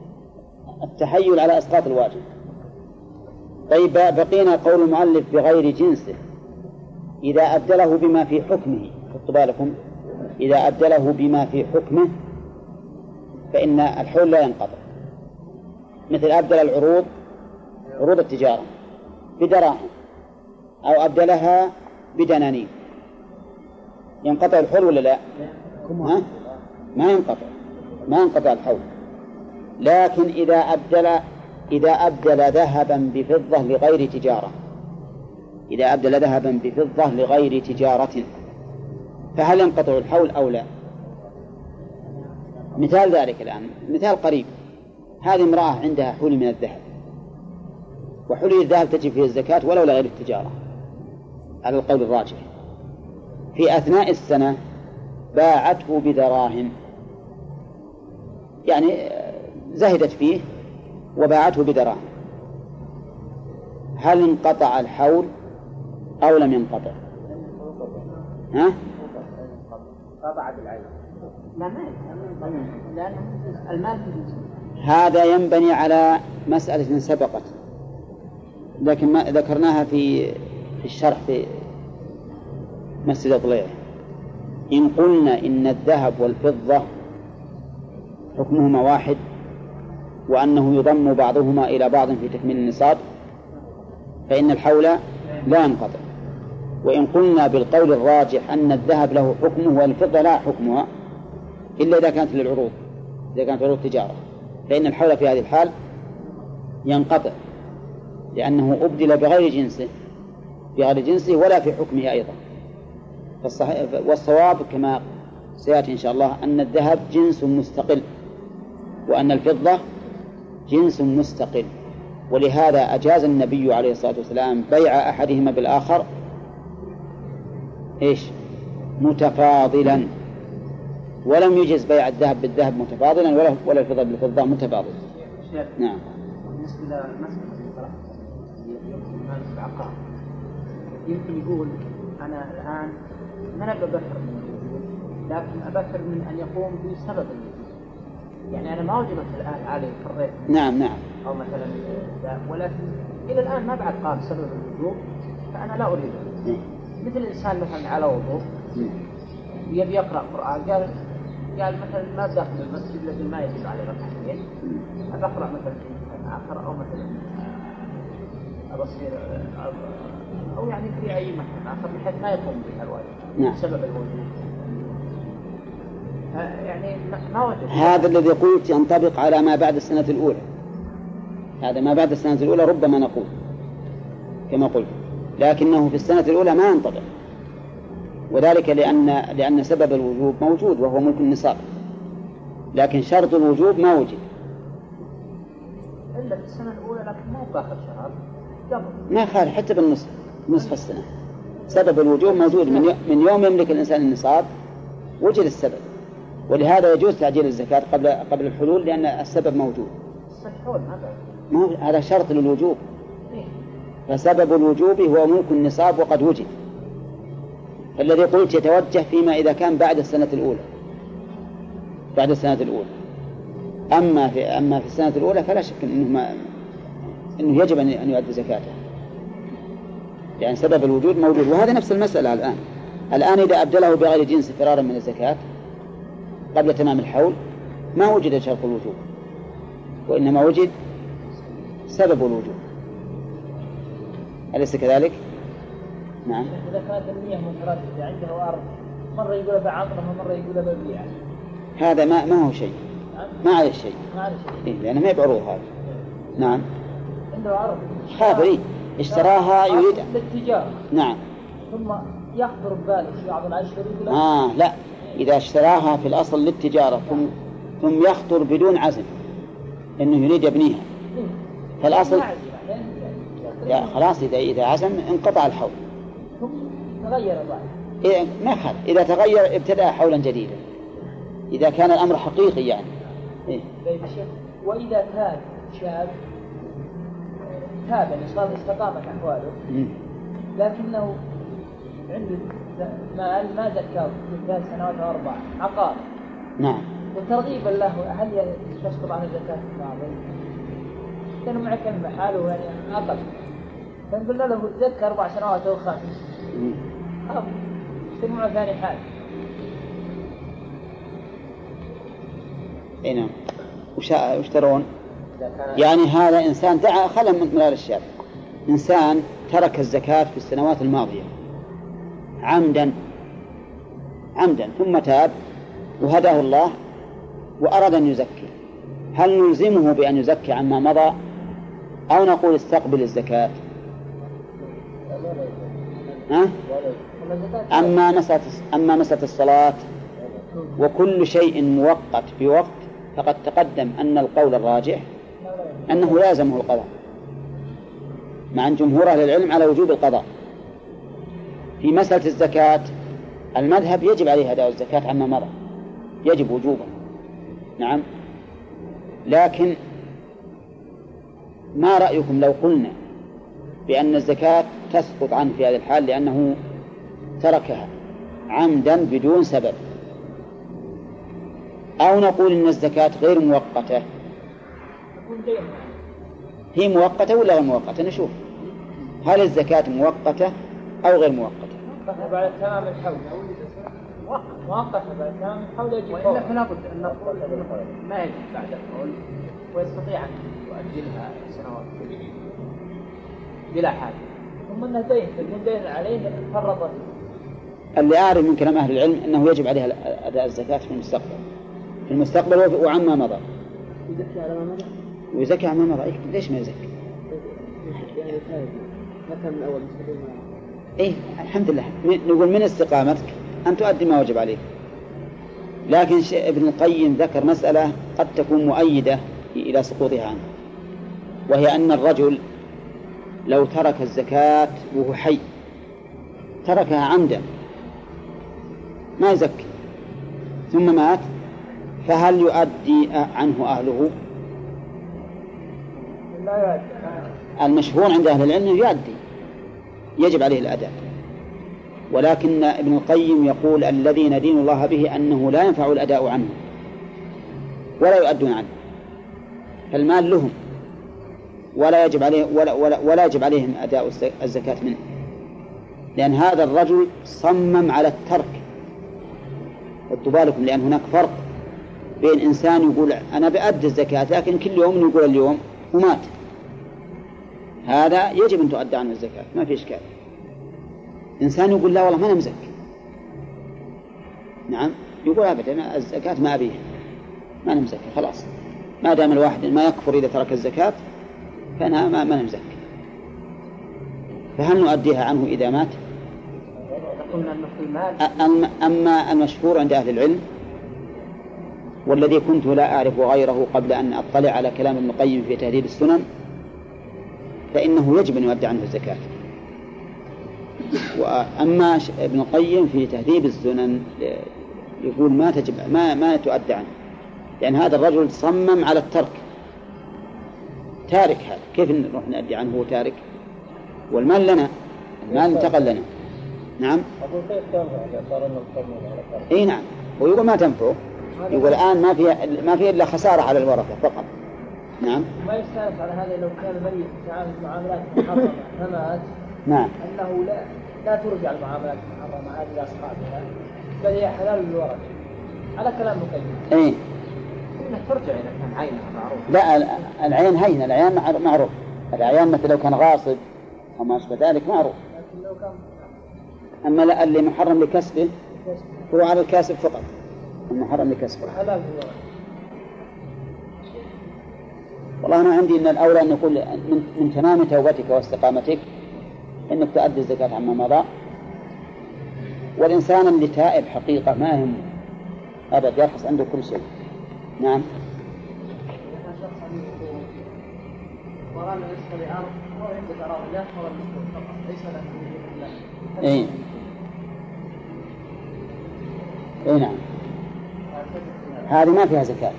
A: التحيل على أسقاط الواجب. طيب بقينا قول المؤلف بغير جنسه. إذا أبدله بما في حكمه. حطوا بالكم إذا أبدله بما في حكمه فإن الحول لا ينقطع مثل أبدل العروض عروض التجارة بدراهم أو أبدلها بدنانير ينقطع الحول ولا لا؟ ها؟ ما ينقطع ما ينقطع الحول لكن إذا أبدل إذا أبدل ذهبا بفضة لغير تجارة إذا أبدل ذهبا بفضة لغير تجارة فهل ينقطع الحول أو لا؟ مثال ذلك الآن مثال قريب هذه امرأة عندها حلي من الذهب وحلي الذهب تجب فيه الزكاة ولو لغير التجارة على القول الراجح في أثناء السنة باعته بدراهم يعني زهدت فيه وباعته بدراهم هل انقطع الحول أو لم ينقطع؟ ها؟
D: قطعت العين
E: لا ما ينفع. لأن المال في جنسه
A: هذا ينبني على مسألة سبقت. لكن ما ذكرناها في في الشرح في مسجد ضليع إن قلنا إن الذهب والفضة حكمهما واحد وأنه يضم بعضهما إلى بعض في تكميل النصاب فإن الحول لا ينقطع. وإن قلنا بالقول الراجح أن الذهب له حكمه والفضة لا حكمها إلا إذا كانت للعروض إذا كانت عروض تجارة. فإن الحول في هذه الحال ينقطع لأنه أبدل بغير جنسه بغير جنسه ولا في حكمه أيضا. والصواب كما سيأتي إن شاء الله أن الذهب جنس مستقل وأن الفضة جنس مستقل. ولهذا أجاز النبي عليه الصلاة والسلام بيع أحدهما بالآخر إيش؟ متفاضلا. ولم يجز بيع الذهب بالذهب متفاضلا ولا ولا الفضة بالفضة متفاضلا نعم.
D: بالنسبة لمسألة العقار يمكن يقول أنا الآن ما أنا ببكر لكن أبكر من أن يقوم بسبب يعني أنا ما وجبت الآن علي فريت
A: نعم نعم.
D: أو مثلا ولكن إلى الآن ما بعد قال سبب الوجوب فأنا لا أريده.
A: نعم.
D: مثل الإنسان مثلا على وضوء يبي يقرأ قرآن قال قال مثلا ما داخل المسجد لكن ما يجب عليه ركعتين أقرأ مثلا في آخر أو مثلا أبصير أو يعني في أي مكان آخر بحيث ما يقوم بها الواجب
A: نعم.
D: بسبب الوجود. يعني ما وجد.
A: هذا الذي قلت ينطبق على ما بعد السنة الأولى. هذا ما بعد السنة الأولى ربما نقول كما قلت. لكنه في السنة الأولى ما ينطبق وذلك لأن لأن سبب الوجوب موجود وهو ملك النصاب. لكن شرط الوجوب ما وجد.
D: إلا في السنة الأولى لكن ما هو آخر شهر. قبل.
A: ما خالف حتى بالنصف نصف السنة. سبب الوجوب موجود من من يوم يملك الإنسان النصاب وجد السبب. ولهذا يجوز تعجيل الزكاة قبل قبل الحلول لأن السبب موجود.
D: ما
A: هو هذا شرط للوجوب.
D: إيه.
A: فسبب الوجوب هو ملك النصاب وقد وجد. فالذي قلت يتوجه فيما إذا كان بعد السنة الأولى. بعد السنة الأولى. أما في أما في السنة الأولى فلا شك أنه ما أنه يجب أن يؤدي زكاته. يعني سبب الوجود موجود. وهذا نفس المسألة الآن. الآن إذا أبدله بغير جنس فرارا من الزكاة قبل تمام الحول ما وجد شرط الوجوب. وإنما وجد سبب الوجوب. أليس كذلك؟ نعم.
C: إذا كانت النية مترددة عنده أرض مرة يقول بعقله ومرة يقول ببيعه
A: هذا ما ما هو شيء. ما عليه شيء.
C: ما أعرف شيء.
A: إيه لأنه ما بعروض هذا. نعم.
C: عنده أرض
A: خاف إيه اشتراها يريد
C: للتجارة.
A: نعم.
C: ثم يخطر بباله في بعض الأشهر يقول
A: آه لا. إذا اشتراها في الأصل للتجارة ثم ثم يخطر بدون عزم أنه يريد يبنيها.
C: إيه.
A: فالأصل
C: عليه.
A: لا خلاص إذا إذا عزم انقطع الحول.
C: تغير
A: إيه ما يخالف. إذا تغير ابتدأ حولا جديدا. إذا كان الأمر حقيقي يعني. إيه.
C: طيب وإذا كان شاب تاب يعني صار استقامت أحواله. لكنه عنده مال ما زكاه في ثلاث سنوات أو أربع عقار.
A: نعم.
C: وترغيبا له هل تسقط عنه زكاة الماضي؟ كان معه كلمة حاله يعني أقل فنقول له زكى أربع سنوات أو خمس يصير معه ثاني حال.
A: أي نعم. وش وش ترون؟ يعني هذا إنسان دعا خلا من من هذا الشاب إنسان ترك الزكاة في السنوات الماضية. عمدا. عمدا. ثم تاب وهداه الله وأراد أن يزكي. هل نلزمه بأن يزكي عما مضى؟ أو نقول استقبل الزكاة؟ ها؟ أما مسألة أما مسألة الصلاة وكل شيء موقت بوقت فقد تقدم أن القول الراجح أنه لازمه القضاء مع أن جمهور أهل العلم على وجوب القضاء. في مسألة الزكاة المذهب يجب عليه أداء الزكاة عما مضى يجب وجوبا نعم. لكن ما رأيكم لو قلنا بأن الزكاة تسقط عنه في هذه الحال لأنه تركها عمدا بدون سبب. أو نقول إن الزكاة غير
C: يعني.
A: هي مؤقتة ولا غير مؤقتة؟ نشوف. هل الزكاة مؤقتة أو غير مؤقتة؟
C: مؤقتة بعد تمام الحول مؤقتة بعد تمام الحول يجب
D: أن نقول ما يجب بعد الحول ويستطيع أن يؤجلها سنوات بلا حاجة.
C: ثم انه دين عليه فرط.
A: اللي أعرف من كلام أهل العلم أنه يجب عليه أداء الزكاة في المستقبل. في المستقبل وعما مضى.
B: يزكي على ما مضى.
A: ويزكي عما مضى. إيه، ليش ما يزكي؟
B: يعني ما من أول
A: إيه الحمد لله. نقول من استقامتك؟ أن تؤدي ما وجب عليك. لكن ابن القيم ذكر مسألة قد تكون مؤيدة إلى سقوطها. عنه وهي أن الرجل لو ترك الزكاة وهو حي. تركها عمدا. ما يزكي. ثم مات. فهل يؤدي عنه أهله؟
C: لا يؤدي.
A: المشهور عند أهل العلم يؤدي. يجب عليه الأداء. ولكن ابن القيم يقول الذي ندين الله به أنه لا ينفع الأداء عنه. ولا يؤدون عنه. فالمال لهم. ولا يجب عليه ولا, ولا, ولا يجب عليهم أداء الز- الزكاة منه. لأن هذا الرجل صمم على الترك. خذوا بالكم لأن هناك فرق بين إنسان يقول أنا بأدي الزكاة لكن كل يوم يقول اليوم ومات هذا يجب أن تؤدى عنه الزكاة ما في إشكال. إنسان يقول لا والله ما أنا مزكي. نعم يقول أبدا الزكاة ما أبيها. ما أنا مزكي خلاص. ما دام الواحد ما يكفر إذا ترك الزكاة فأنا ما ما أنا مزكي فهل نؤديها عنه إذا مات؟ أما- المشهور عند أهل العلم والذي كنت لا أعرف غيره قبل أن أطلع على كلام ابن القيم في تهذيب السنن فإنه يجب أن يؤدى عنه الزكاة. وأما ابن القيم في تهذيب السنن يقول ما تجب ما ما تؤدى عنه لأن هذا الرجل صمم على الترك. تارك هذا. كيف نروح نؤدي عنه هو تارك؟ والمال لنا. المال انتقل لنا. نعم.
C: انه؟
A: إي نعم. هو يقول ما تنفعه؟ يقول الآن ما في ما في إلا خسارة على الورثه فقط. نعم.
C: ما يستانس على هذا لو كان الميت يتعامل معاملات محرمة. فمات
A: نعم.
C: أنه لا لا ترجع المعاملات المحرمة هذه لأصحابها بل هي حلال للورثة على كلام مقيم
D: إي. ترجع اذا كان عينها معروف.
A: لا ال- العين هين العيان مع- معروف. العيان مثل لو كان غاصب أو ما أشبه ذلك معروف.
C: لكن لو كان
A: اما اللي محرم لكسبه هو على الكاسب فقط. المحرم لكسبه والله أنا عندي ان الأولى أن نقول من, من تمام توبتك واستقامتك إنك تؤدي الزكاة عما مضى. والإنسان اللي تائب حقيقة ما يهمه أبد يرخص عنده كل شيء. نعم. اي اي نعم. هذه ما فيها زكاة.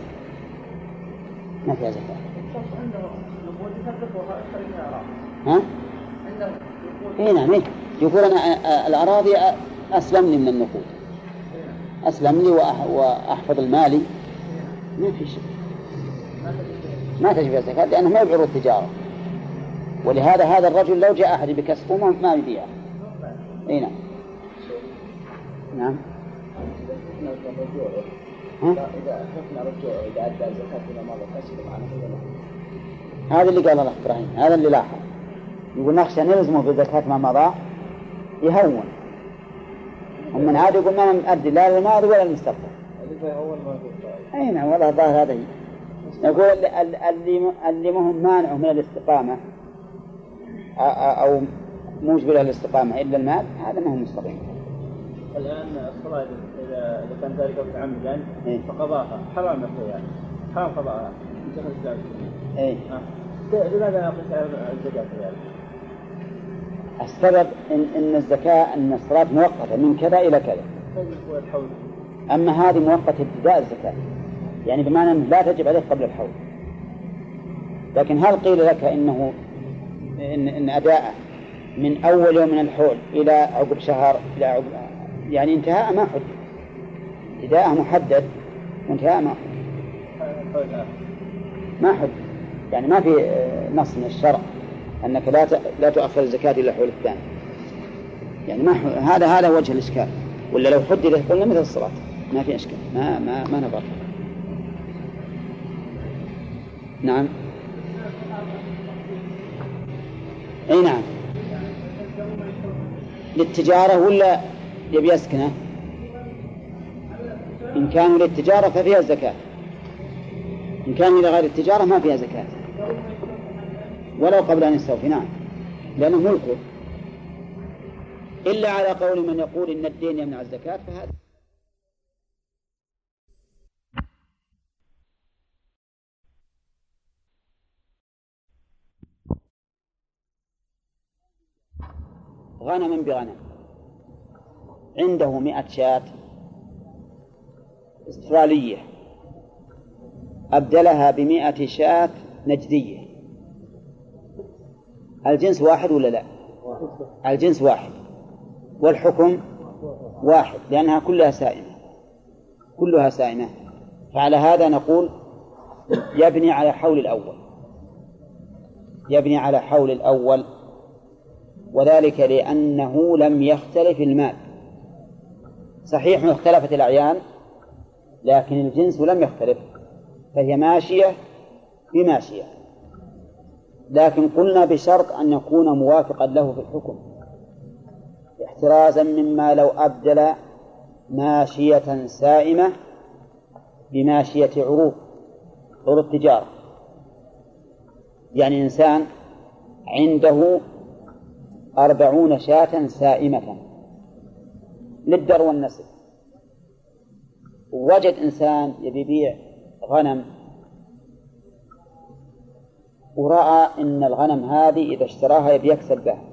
A: ما فيها
C: أراضي
A: ها؟ اي نعم إيه. يقول أنا الأراضي أ- اسلم لي من النقود. اسلم لي وأح- وأحفظ المالي ما في شيء
C: ما
A: تجب الزكاة لأنه ما بعروض تجارة ولهذا هذا الرجل لو جاء أحد بكسبه ما- يبيعه أي نعم. نعم؟ هذا اللي قال الأخ إبراهيم هذا اللي لاحظ. يقول نخشى نلزمه بزكاة ما مضى يهون. ومن عاد يقول ما أنا لا للماضي ولا للمستقبل.
B: في
A: أي نعم والله الظاهر هذا هي يقول اللي, اللي, اللي ما هو مانع من أ- أو موجب له الاستقامة إلا المال هذا ما هو مستقيم
B: الآن الصلاة إذا إذا كان ذلك متعمدا
A: إيه.
B: فقضاها حرام نقضي يعني حرام الزكاة
A: إيه.
B: آه. لماذا نقص على الزكاة كذلك؟
A: السبب إن, إن الزكاة أن الصلاة مؤقتة من كذا إلى كذا
B: هو الحول؟
A: أما هذه مؤقتة ابتداء الزكاة يعني بمعنى لا تجب عليك قبل الحول. لكن هل قيل لك إنه إن, إن أداءه من أول يوم من الحول إلى عقب شهر إلى عقب يعني انتهاء ما حد ابتداءه محدد وانتهاء ما
B: الحول الآن
A: ما حد يعني ما في نص من الشرع أنك لا لا تؤخر الزكاة إلا حول الثاني. يعني ما هذا هذا وجه الإشكال. ولا لو حددت قلنا مثل الصلاة. ما في إشكال. ما ما ما نظر نعم. أي نعم. للتجارة ولا يبي يسكنه إن كانوا للتجارة ففيها الزكاة إن كانوا لغير التجارة ما فيها زكاة. ولو قبل أن يستوفي نعم. لأنه ملكه. إلا على قول من يقول إن الدين يمنع الزكاة فهذا غنم بغنم. عنده مئة شاة استرالية. أبدلها بمئة شاة نجدية. الجنس واحد ولا لا؟ الجنس واحد. والحكم واحد لأنها كلها سائمة. كلها سائمة. فعلى هذا نقول يبني على حول الأول. يبني على حول الأول وذلك لأنه لم يختلف المال. صحيح اختلفت الأعيان لكن الجنس لم يختلف فهي ماشية بماشية. لكن قلنا بشرط أن يكون موافقا له في الحكم احترازا مما لو أبدل ماشية سائمة بماشية عروض عروض تجارة. يعني إنسان عنده أربعون شاة سائمة. للدر والنسل ووجد إنسان يبي يبيع غنم ورأى أن الغنم هذه إذا اشتراها يبي يكسب بها.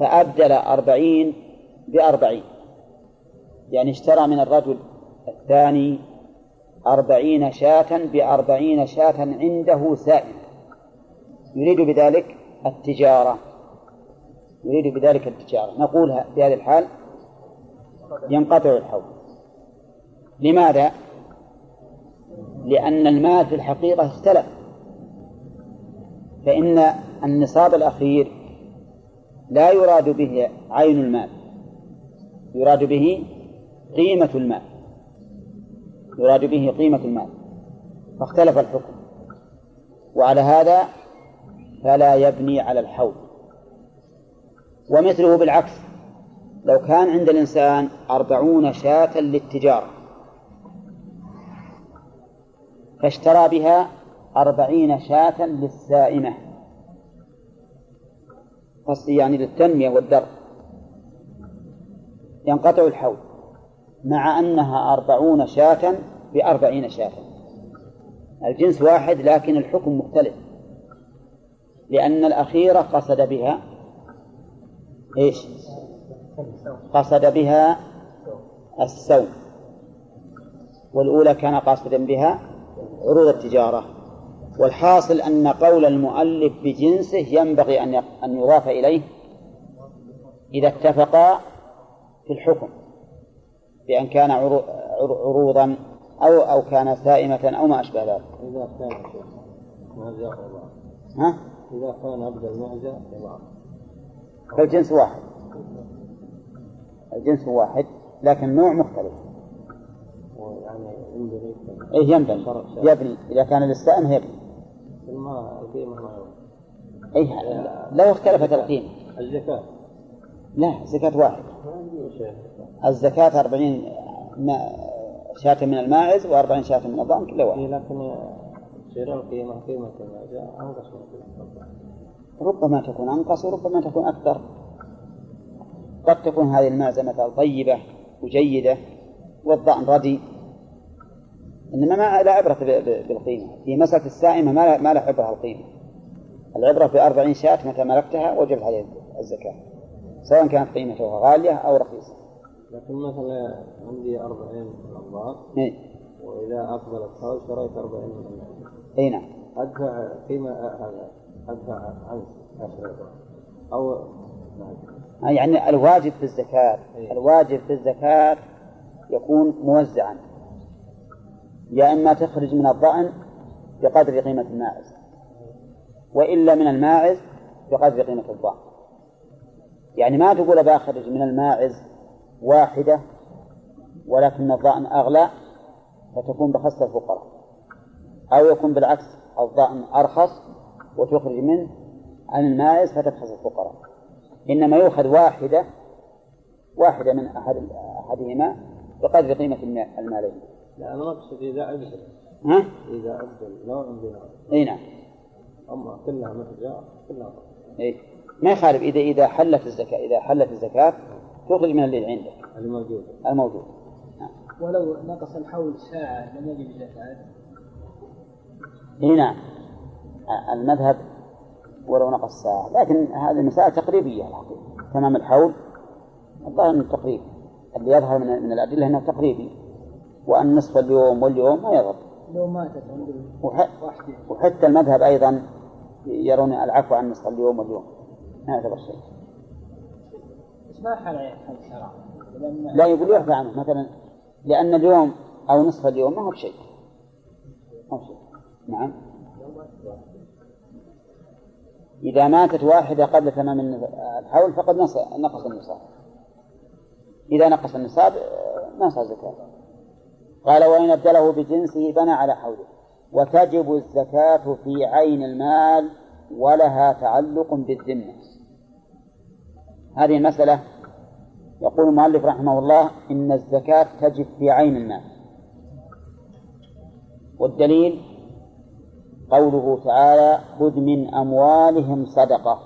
A: فأبدل أربعين بأربعين. يعني اشترى من الرجل الثاني أربعين شاة بأربعين شاة عنده سائل يريد بذلك التجارة. يريد بذلك التجارة. نقول في هذه الحال ينقطع الحول. لماذا؟ لأن المال في الحقيقة اختلف. فإن النصاب الأخير لا يراد به عين المال. يراد به قيمة المال. يراد به قيمة المال. فاختلف الحكم. وعلى هذا فلا يبني على الحول ومثله بالعكس لو كان عند الإنسان أربعون شاة للتجارة فاشترى بها أربعين شاة للسائمة يعني للتنمية والدر ينقطع الحول مع أنها أربعون شاة بأربعين شاة. الجنس واحد لكن الحكم مختلف. لأن الأخيرة قصد بها إيش قصد بها السوم والأولى كان قاصدا بها عروض التجارة والحاصل أن قول المؤلف بجنسه ينبغي أن أن يضاف إليه إذا اتفقا في الحكم بأن كان عروضا أو أو كان سائمة أو ما أشبه ذلك. ها؟
B: إذا كان عبد المعزة
A: فالجنس واحد. الجنس واحد لكن نوع مختلف.
B: يعني ينبغي
A: إيه ينبغي يبني إذا كان للسائم يبني.
B: ما القيمة ما
A: إيه لو اختلفت القيمة.
B: الزكاة
A: لا زكاة واحد. الزكاة أربعين شاة من الماعز وأربعين شاة من الضأن كل واحد.
B: لكن تصير القيمة قيمة أنقص
A: ربما تكون أنقص وربما تكون أكثر. قد تكون هذه المعزة مثلا طيبة وجيدة والضأن ردي. إنما ما لا عبرة بالقيمة. في مسألة السائمة ما ما له عبرة القيمة. العبرة بأربعين شاة متى ملكتها وجبت عليه الزكاة سواء كانت قيمتها غالية أو رخيصة.
B: لكن مثلا عندي أربعين من
A: إيه؟
B: وإذا أقبل الحول شريت أربعين من المال
A: أي نعم
B: أدفع قيمة هذا أدفع عنه عشرة أو نعم.
A: يعني الواجب في الزكاة
B: إيه.
A: الواجب في الزكاة يكون موزعا يا إما تخرج من الضأن بقدر قيمة الماعز وإلا من الماعز بقدر قيمة الضأن يعني ما تقول بأخرج من الماعز واحدة ولكن الضأن أغلى فتكون بخس الفقراء أو يكون بالعكس الضأن أرخص وتخرج منه عن الماعز فتبخس الفقراء إنما يؤخذ واحدة واحدة من أحد أحدهما بقدر قيمة المالين.
B: لا أنا أقصد إذا أبدل
A: ها؟
B: إذا أبدل نوع بنوع
A: أي نعم.
B: أما كلها مثل كلها
A: إيه؟ ما يخالف إذا إذا حلت الزكاة إذا حلت الزكاة تخرج من اللي عندك
B: الموجود
A: الموجود.
C: ولو نقص الحول ساعة لم يجب الزكاة
A: اي نعم المذهب ولو نقص ساعة. لكن هذه المسائل تقريبية الحقيقة تمام الحول؟ الظاهر إنه تقريب. اللي يظهر من, من الأدلة أنه تقريبي. وأن نصف اليوم واليوم ما يضر.
C: لو ماتت
A: وح... وحتى المذهب أيضا يرون العفو عن نصف اليوم واليوم. ما يعتبر شيء.
C: ما لأن
A: لا يقول يعفى عنه. مثلا لأن اليوم أو نصف اليوم ما هو بشيء. ما هو بشيء. نعم. إذا ماتت واحدة قبل تمام الحول فقد نقص النصاب. إذا نقص النصاب ما صار زكاة. قال وإن أبدله بجنسه بنى على حوله. وتجب الزكاة في عين المال ولها تعلق بالذمة. هذه المسألة يقول المؤلف رحمه الله إن الزكاة تجب في عين المال والدليل قوله تعالى خذ من أموالهم صدقة.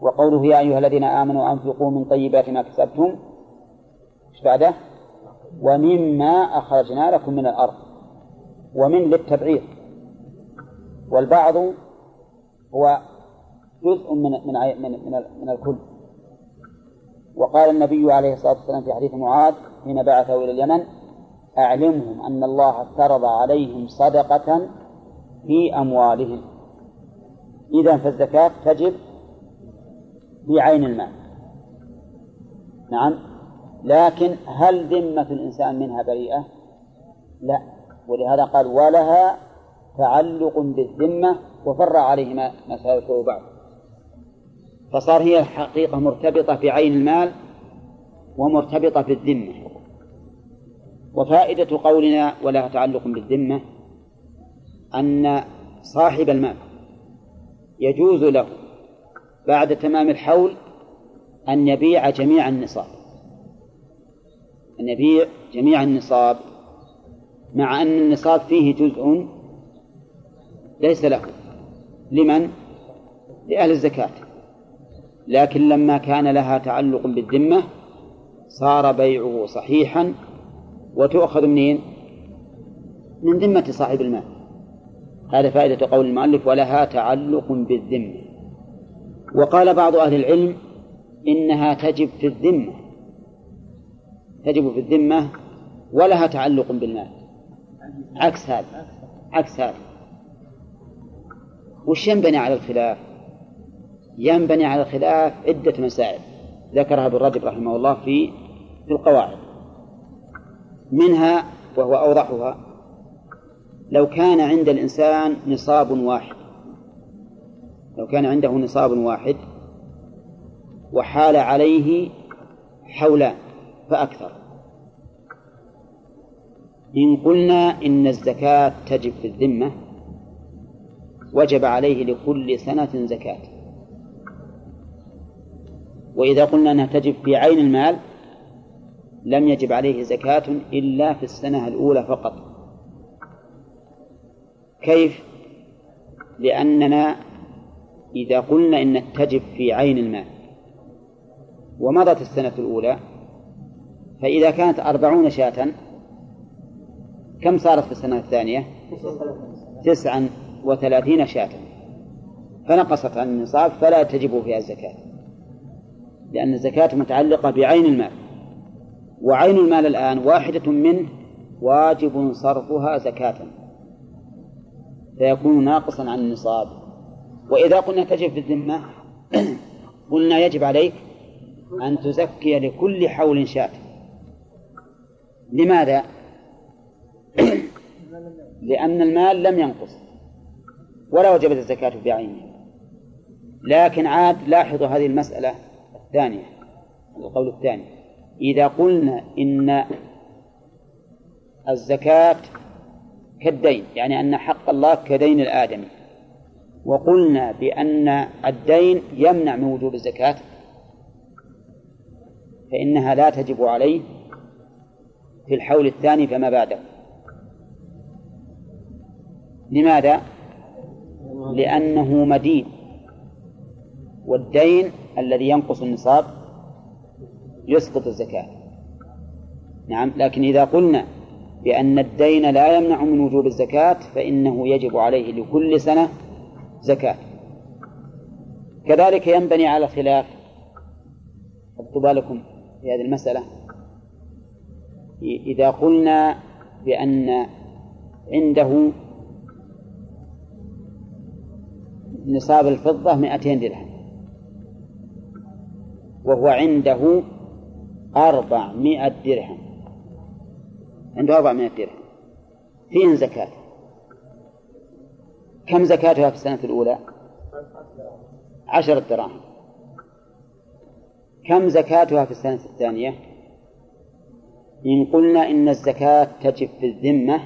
A: وقوله يا أيها الذين آمنوا أنفقوا من طيبات ما كسبتم. إيش بعده? ومما أخرجنا لكم من الأرض. ومن للتبعيض. والبعض هو جزء من من من من, من الكل. وقال النبي عليه الصلاة والسلام في حديث معاذ حين بعثه إلى اليمن أعلمهم أن الله افترض عليهم صدقة في أموالهم. إذا فالزكاة تجب بعين المال. نعم. لكن هل ذمة الإنسان منها بريئة؟ لا. ولهذا قال ولها تعلق بالذمة وفرع عليه ما سيذكره بعد فصار هي الحقيقة مرتبطة بعين المال ومرتبطة بالذمة وفائدة قولنا ولها تعلق بالذمة أن صاحب المال يجوز له بعد تمام الحول أن يبيع جميع النصاب. أن يبيع جميع النصاب مع أن النصاب فيه جزء ليس له. لمن؟ لأهل الزكاة. لكن لما كان لها تعلق بالذمة صار بيعه صحيحا وتؤخذ منين؟ من ذمة صاحب المال. هذا فائدة قول المؤلف ولها تعلق بالذمة. وقال بعض أهل العلم إنها تجب في الذمة. تجب في الذمة ولها تعلق بالمال. عكس هذا عكس هذا. وش ينبني على الخلاف؟ ينبني على الخلاف عدة مسائل. ذكرها ابن رجب رحمه الله في في القواعد. منها وهو أوضحها لو كان عند الإنسان نصاب واحد لو كان عنده نصاب واحد وحال عليه حولان فأكثر. إن قلنا إن الزكاة تجب في الذمة وجب عليه لكل سنة زكاة. وإذا قلنا أنها تجب في عين المال لم يجب عليه زكاة إلا في السنة الأولى فقط كيف؟ لأننا إذا قلنا إن تجب في عين المال ومضت السنة الأولى فإذا كانت أربعون شاة كم صارت في السنة الثانية؟ تسعا وثلاثين شاة فنقصت عن النصاب فلا تجب فيها الزكاة لأن الزكاة متعلقة بعين المال. وعين المال الآن واحدة منه واجب صرفها زكاة. فيكون ناقصا عن النصاب. وإذا قلنا تجب في الذمة قلنا يجب عليك أن تزكي لكل حول شاة. لماذا؟ لأن المال لم ينقص. ولا وجبت الزكاة بعينها لكن عاد لاحظوا هذه المسألة. الثانية القول الثاني إذا قلنا إن الزكاة كالدين يعني أن حق الله كدين الآدمي وقلنا بأن الدين يمنع من وجوب الزكاة فإنها لا تجب عليه في الحول الثاني فما بعده لماذا؟ لأنه مدين والدين الذي ينقص النصاب يسقط الزكاة. نعم لكن إذا قلنا بأن الدين لا يمنع من وجوب الزكاة فإنه يجب عليه لكل سنة زكاة. كذلك ينبني على الخلاف. حطوا بالكم في هذه المسألة. إذا قلنا بأن عنده نصاب الفضة 200 درهم. وهو عنده أربعمائة درهم. عنده أربعمائة درهم. فيهن زكاة؟ كم زكاتها في السنة الأولى؟ عشرة دراهم. كم زكاتها في السنة الثانية؟ إن قلنا إن الزكاة تجب في الذمة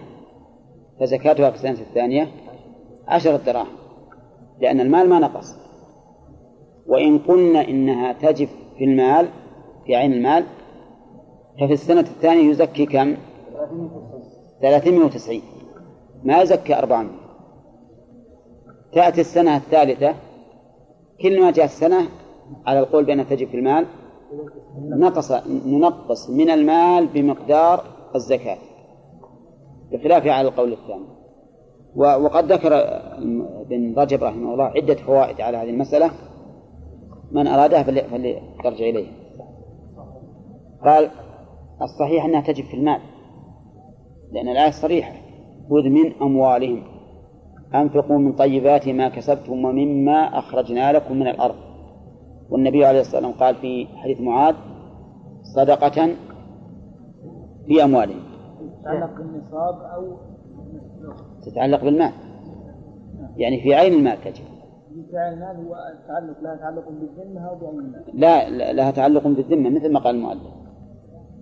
A: فزكاتها في السنة الثانية عشرة دراهم. لأن المال ما نقص. وإن قلنا إنها تجب في المال في عين المال. ففي السنة الثانية يزكي كم؟ 390 ما يزكي 400 تأتي السنة الثالثة. كل ما جاء السنة على القول بأنها تجب في المال نقص ننقص من المال بمقدار الزكاة بخلاف على القول الثاني. وقد ذكر ابن رجب رحمه الله عدة فوائد على هذه المسألة. من أرادها فليرجع إليه. قال الصحيح أنها تجب في المال لأن الآية صريحة. خذ من أموالهم. أنفقوا من طيبات ما كسبتم ومما أخرجنا لكم من الأرض. والنبي عليه الصلاة والسلام قال في حديث معاذ صدقة في أموالهم.
C: تتعلق بالنصاب أو
A: تتعلق بالمال. يعني في عين المال تجب.
C: المال هو لها تعلق بالذمة أو المال
A: لا لها تعلق بالذمة مثل ما قال المؤلف.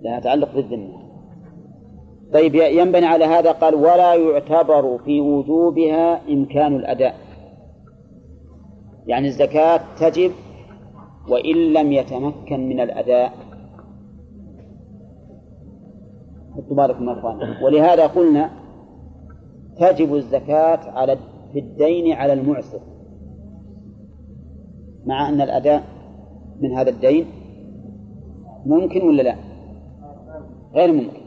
A: لها تعلق بالذمة. طيب ينبني على هذا قال ولا يعتبر في وجوبها إمكان الأداء. يعني الزكاة تجب وإن لم يتمكن من الأداء. حطوا بالكم يا أخوان. ولهذا قلنا تجب الزكاة على في الدين على المعسر مع أن الأداء من هذا الدين ممكن ولا لا؟ غير ممكن.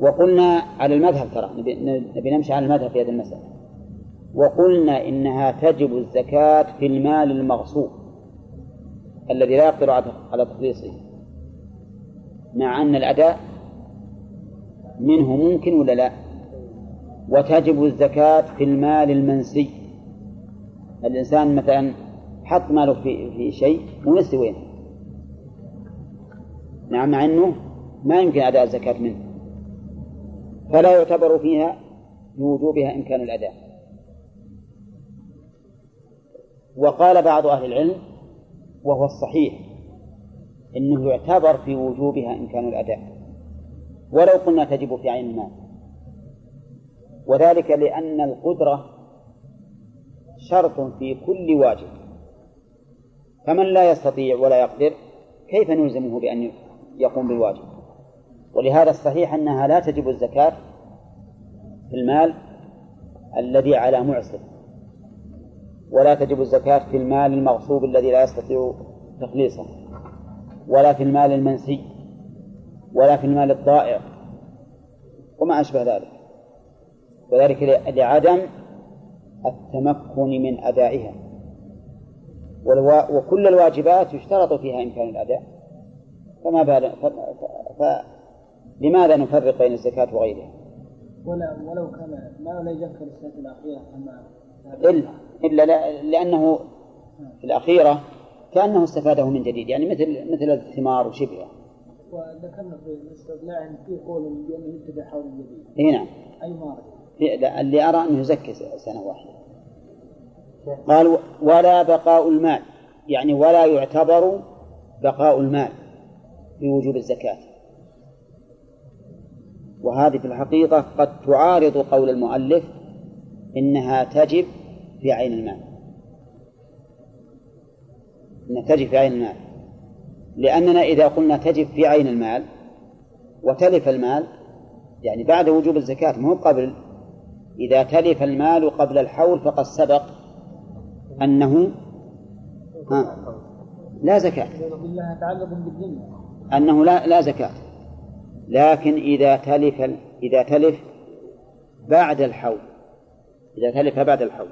A: وقلنا على المذهب ترى نبي نمشي على المذهب في هذه المسألة. وقلنا إنها تجب الزكاة في المال المغصوب الذي لا يقدر على تخليصه مع أن الأداء منه ممكن ولا لا؟ وتجب الزكاة في المال المنسي. الإنسان مثلا حط ماله في في شيء ونسي وين نعم مع أنه ما يمكن أداء الزكاة منه. فلا يعتبر فيها بوجوبها إمكان الأداء. وقال بعض أهل العلم وهو الصحيح إنه يعتبر في وجوبها إمكان الأداء. ولو قلنا تجب في عين المال. وذلك لأن القدرة شرط في كل واجب. فمن لا يستطيع ولا يقدر كيف نلزمه بأن يقوم بالواجب؟ ولهذا الصحيح أنها لا تجب الزكاة في المال الذي على معسر ولا تجب الزكاة في المال المغصوب الذي لا يستطيع تخليصه ولا في المال المنسي ولا في المال الضائع وما أشبه ذلك. وذلك لعدم التمكن من أدائها. وكل الواجبات يشترط فيها إمكان الأداء. فما بال فلماذا نفرق بين الزكاة وغيرها؟
C: ولا ولو كان ما لا يذكر السنة الأخيرة كما
A: إلا إلا لأنه في الأخيرة كأنه استفاده من جديد يعني مثل مثل الثمار وشبهها
C: وذكرنا في الاستطلاع ان في قول بأنه يتبع حول النبي
A: اي نعم.
C: أي مارك
A: في- لا، اللي أرى أنه يزكي سنة واحدة. قال ولا بقاء المال. يعني ولا يعتبر بقاء المال في وجوب الزكاة. وهذه في الحقيقة قد تعارض قول المؤلف إنها تجب في عين المال. إنها تجب في عين المال. لأننا إذا قلنا تجب في عين المال وتلف المال يعني بعد وجوب الزكاة مو قبل. إذا تلف المال قبل الحول فقد سبق أنه ها؟ لا زكاة. أنه لا لا زكاة. لكن إذا تلف إذا تلف بعد الحول. إذا تلف بعد الحول.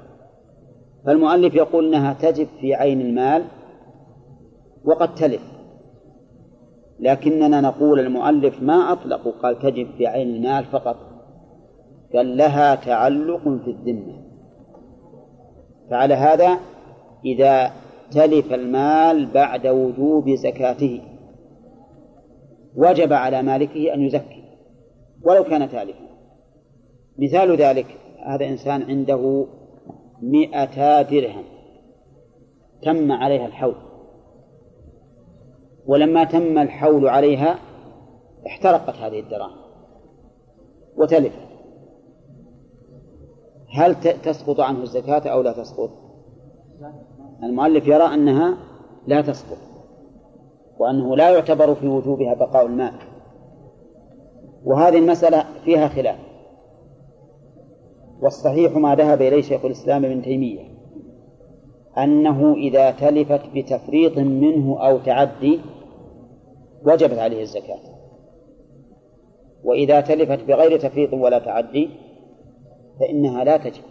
A: فالمؤلف يقول أنها تجب في عين المال وقد تلف. لكننا نقول المؤلف ما أطلق قال تجب في عين المال فقط. قال لها تعلق في الذمة. فعلى هذا إذا تلف المال بعد وجوب زكاته. وجب على مالكه أن يزكي ولو كان تالفا. مثال ذلك هذا إنسان عنده مئتا درهم تم عليها الحول. ولما تم الحول عليها احترقت هذه الدراهم. وتلفت هل تسقط عنه الزكاة أو لا تسقط؟ المؤلف يرى أنها لا تسقط وأنه لا يعتبر في وجوبها بقاء المال. وهذه المسألة فيها خلاف. والصحيح ما ذهب إليه شيخ الإسلام ابن تيمية أنه إذا تلفت بتفريط منه أو تعدي وجبت عليه الزكاة. وإذا تلفت بغير تفريط ولا تعدي فإنها لا تجب.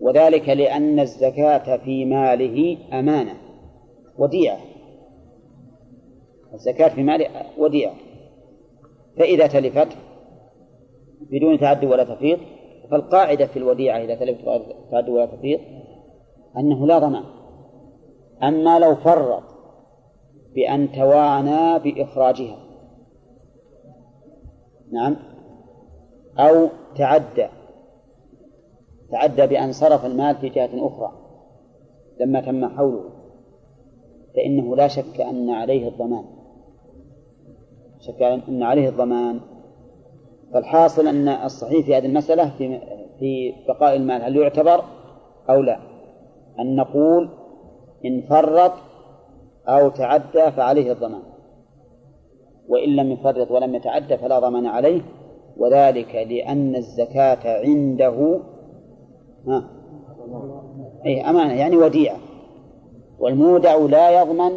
A: وذلك لأن الزكاة في ماله أمانة وديعة. الزكاة في ماله وديعة. فإذا تلفت بدون تعدي ولا تفريط فالقاعدة في الوديعة إذا تلفت تعدي ولا تفريط أنه لا ضمان. أما لو فرط بأن توانى بإخراجها. نعم. أو تعدى. تعدى بأن صرف المال في جهة أخرى. لما تم حوله. فإنه لا شك أن عليه الضمان. شك أن عليه الضمان. فالحاصل أن الصحيح في هذه المسألة في في بقاء المال. هل يعتبر أو لا؟ أن نقول إن فرط أو تعدى فعليه الضمان. وإن لم يفرط ولم يتعدى فلا ضمان عليه. وذلك لأن الزكاة عنده ها أي أمانة يعني وديعة. والمودع لا يضمن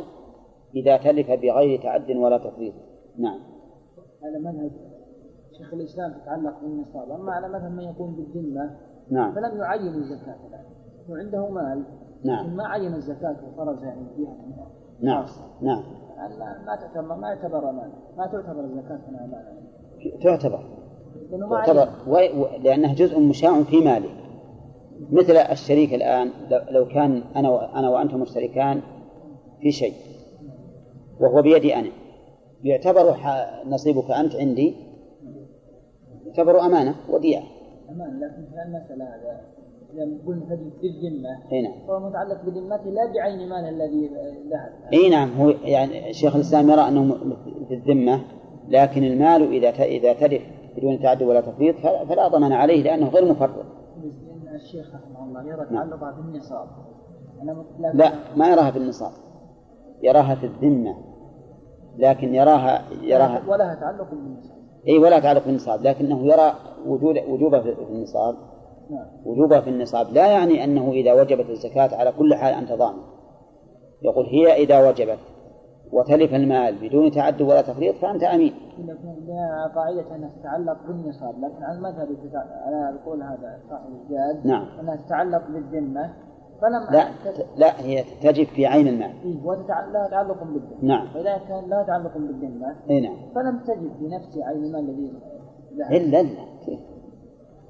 A: إذا تلف بغير تعد ولا تفريط. نعم.
C: هذا منهج شيخ الإسلام تتعلق بالنصاب. أما على مثل من يكون بالذمة
A: نعم.
C: فلم يعين الزكاة الان وعنده مال
A: نعم.
C: ما عين الزكاة وفرض يعني جهه
A: نعم. نعم.
C: ما تعتبر ما يعتبر امانه ما تعتبر الزكاه هنا امانه
A: تعتبر.
C: عين
A: و... و... لأنها جزء مشاع في ماله مثل الشريك الآن لو, لو كان أنا و... أنا وأنت مشتركان في شيء وهو بيدي أنا. يعتبر ح... نصيبك أنت عندي يعتبر أمانة وديعة
C: أمان لكن في المساله هذا إذا قلنا تجد بالذمه
A: أي نعم.
C: فهو متعلق بذمته لا بعين ماله الذي له
A: إي نعم هو يعني شيخ الإسلام يرى أنه في الذمة لكن المال إذا ت- إذا تلف بدون تعدي ولا تفريط فلا ضمان عليه لأنه غير مفرط.
C: الشيخ رحمه الله يرى
A: نعم.
C: تعلقها بالنصاب
A: لا ما يراها في النصاب. يراها في الذمة. لكن يراها يراها
C: ولها تعلق بالنصاب
A: إي ولا تعلق بالنصاب لكنه يرى وجود وجوبها في النصاب.
C: نعم.
A: وجوبها في النصاب لا يعني أنه إذا وجبت الزكاة على كل حال أنت ضامن. يقول هي إذا وجبت. وتلف المال بدون تعدي ولا تفريط فأنت أمين.
C: لكن لها قاعدة أنها تتعلق بالنصاب لكن على المذهب على القول هذا صاحب الزاد
A: نعم.
C: أنها تتعلق بالذمة فلم
A: لا ت- لا هي تجب في عين المال.
C: إيه وتتعلق لها تعلق بالذمة.
A: نعم.
C: فإذا كان لها تعلق بالذمة
A: اي نعم.
C: فلم تجد في نفس عين المال الذي إلا
A: الا كيف؟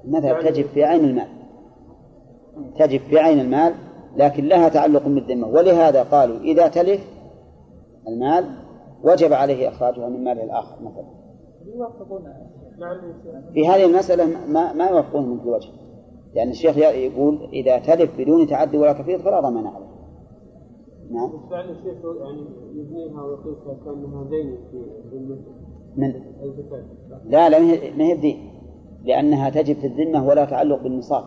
A: المذهب تجب في عين المال. تجب في عين المال لكن لها تعلق بالذمة. ولهذا قالوا إذا تلف المال وجب عليه إخراجها من ماله الآخر مثلا. في هذه المسألة ما ما يوافقون من كل وجه لأن الشيخ يقول إذا تلف بدون تعدي ولا تفريط فلا ضمان عليه. نعم.
E: فعل الشيخ يعني يبنيها ويقيسها كانها دين في
A: من؟ لا لا ما هي ما هي بدين. لأنها تجب في الذمة ولا تعلق بالنصاب.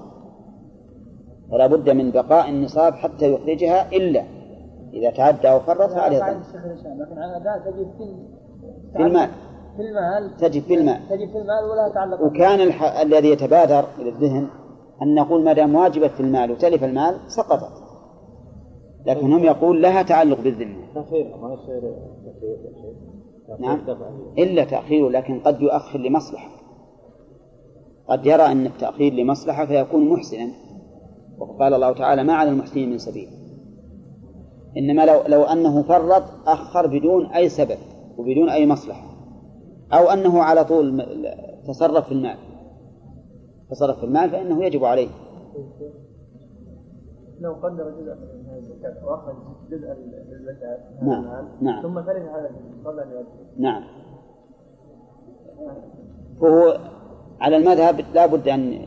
A: فلا بد من بقاء النصاب حتى يخرجها إلا إذا تعدى أو فرط فعليه
C: الإسلام لكن على ذا تجب في
A: في المال.
C: في المال.
A: تجب في المال.
C: تجب في المال ولا تعلق
A: وكان الح... الذي يتبادر إلى الذهن أن نقول ما دام واجبة في المال وتلف المال سقطت. لكن هم يقول لها تعلق بالذمة.
E: تأخير ما يصير تأخير. تأخير.
A: نعم. إلا تأخيره لكن قد يؤخر لمصلحة. قد يرى أن التأخير لمصلحة فيكون محسنا. وقال الله تعالى ما على المحسنين من سبيل إنما لو لو أنه فرط أخر بدون أي سبب وبدون أي مصلحة. أو أنه على طول تصرف في المال. تصرف في المال فإنه يجب عليه.
C: لو قدر جزء من الزكاة وأخرج للزكاة من هذا
A: نعم، نعم.
C: ثم ترك هذا قبل أن
A: نعم. فهو على المذهب لا بد أن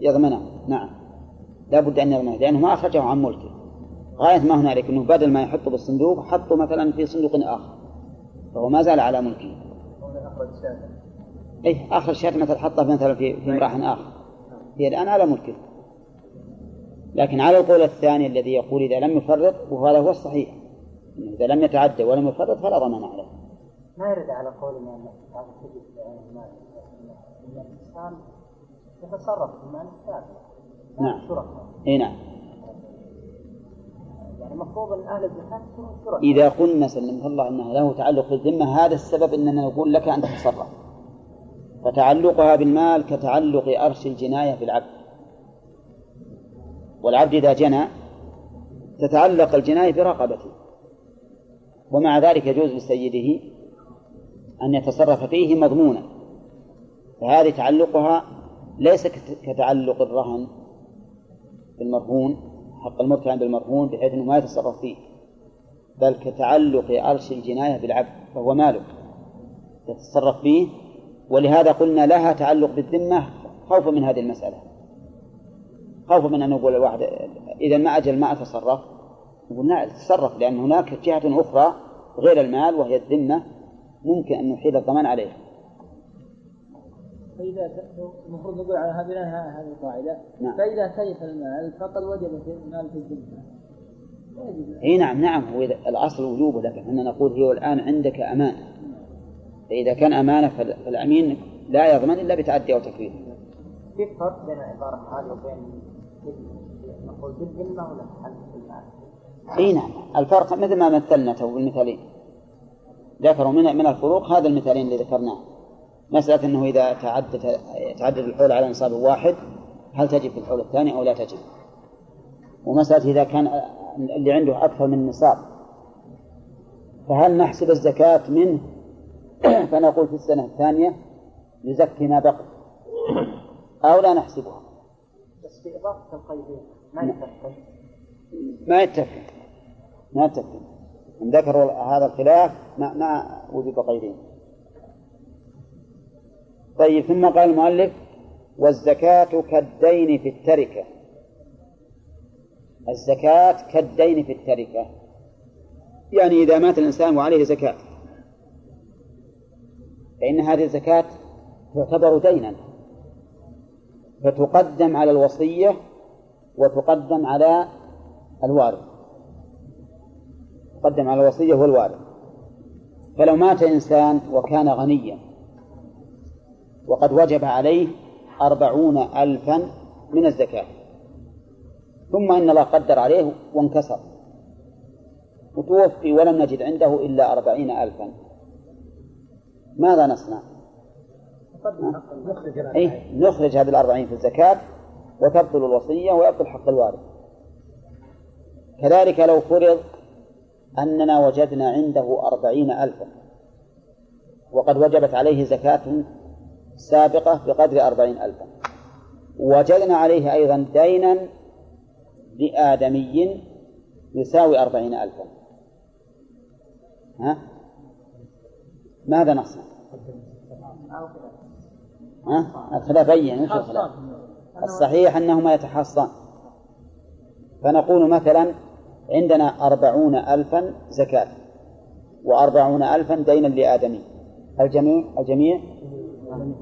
A: يضمنه. نعم. لا بد أن يضمنه لأنه ما أخرجه عن ملكه. غاية ما هنالك أنه بدل ما يحطه بالصندوق حطه مثلا في صندوق آخر فهو ما زال على ملكه
C: شاة
A: إيه آخر شيء مثلا حطه مثلا في في امرأة آخر هي الآن على ملكه لكن على القول الثاني الذي يقول إذا لم يفرط وهذا هو الصحيح إذا لم يتعدى ولم يفرط فلا ضمان عليه
F: ما يرد على قولنا ان هذا تجد المال ان الانسان يتصرف في المال
A: نعم. نعم
F: يعني المفروض ان
A: إذا قلنا سلمك الله أنه له تعلق في الذمة هذا السبب أننا نقول لك أن تتصرف فتعلقها بالمال كتعلق أرش الجناية بالعبد والعبد إذا جنى تتعلق الجناية برقبته. ومع ذلك يجوز لسيده أن يتصرف فيه مضمونا. فهذه تعلقها ليس كت- كتعلق الرهن بالمرهون حق المرتهن بالمرهون بحيث أنه ما يتصرف فيه. بل كتعلق عرش الجناية بالعبد فهو مالك. تتصرف فيه. ولهذا قلنا لها تعلق بالذمة خوفا من هذه المسألة. خوفا من أن نقول الواحد إذا ما أجل ما أتصرف نقول لا تصرف لأن هناك جهة أخرى غير المال وهي الذمة. ممكن أن نحيل الضمان عليها.
C: فإذا المفروض نقول على هذه بناء هذه القاعدة
A: نعم.
C: فإذا تلف المال فقد وجب في المال في الذمة
A: إي نعم نعم. هو الأصل وجوبه لكن إحنا نقول هي الآن عندك أمانة. فإذا كان أمانة فال- فالأمين لا يضمن إلا بتعدي أو تكفير.
F: في فرق بين العباره هذه وبين نقول بالذمه ولا
A: إي نعم. الفرق مثل ما مثلنا تو بالمثالين. ذكروا من من الفروق هذا المثالين اللي ذكرناه. مسألة أنه إذا تعدد تعدد الحول على نصاب واحد هل تجب في الحول الثاني أو لا تجب؟ ومسألة إذا كان اللي عنده أكثر من نصاب فهل نحسب الزكاة منه؟ فنقول في السنة الثانية يزكي ما بقي أو لا نحسبها.
F: بس في اضافه القيدين ما
A: نعم.
F: يتفق.
A: ما يتفق. ما يتفق. إن ذكروا هذا الخلاف ما ما وجد قيدين طيب ثم قال المؤلف والزكاة كالدين في التركة. الزكاة كالدين في التركة. يعني إذا مات الإنسان وعليه زكاة فإن هذه الزكاة تعتبر دينا فتقدم على الوصية وتقدم على الوارث. تقدم على الوصية والوارث. فلو مات إنسان وكان غنيا وقد وجب عليه أربعون ألفا من الزكاة. ثم إن الله قدر عليه وانكسر. وتوفي ولم نجد عنده إلا أربعين ألفا. ماذا نصنع؟ أي نخرج هذه الأربعين في الزكاة وتبطل الوصية ويبطل حق الوارث. كذلك لو فرض أننا وجدنا عنده أربعين ألفا. وقد وجبت عليه زكاة سابقة بقدر أربعين ألفا وجدنا عليه أيضا دينا لآدمي يساوي أربعين ألفا ها؟ ماذا نصنع؟ ها؟ الخلاف بين وش الخلاف؟ الصحيح أنهما يتحاصان فنقول مثلا عندنا أربعون ألفا زكاة وأربعون ألفا دينا لآدمي الجميع الجميع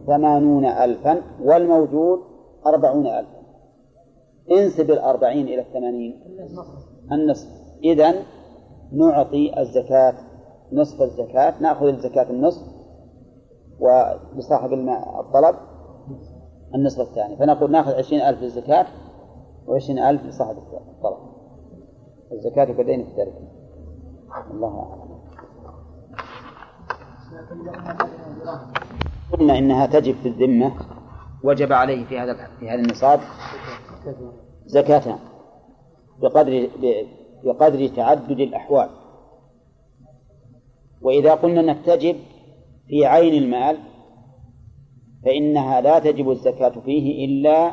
A: ثمانون ألفا والموجود أربعون ألفا. انسب الأربعين إلى الثمانين. النصف. إذن نعطي الزكاة نصف الزكاة نأخذ الزكاة النصف ولصاحب الطلب النصف الثاني. فنقول نأخذ عشرين ألف للزكاة وعشرين ألف لصاحب الطلب. الزكاة كدين في التركة الله أعلم. قلنا إنها تجب في الذمة وجب عليه في هذا في هذا النصاب زكاة بقدر بقدر تعدد الأحوال. وإذا قلنا أنك تجب في عين المال فإنها لا تجب الزكاة فيه إلا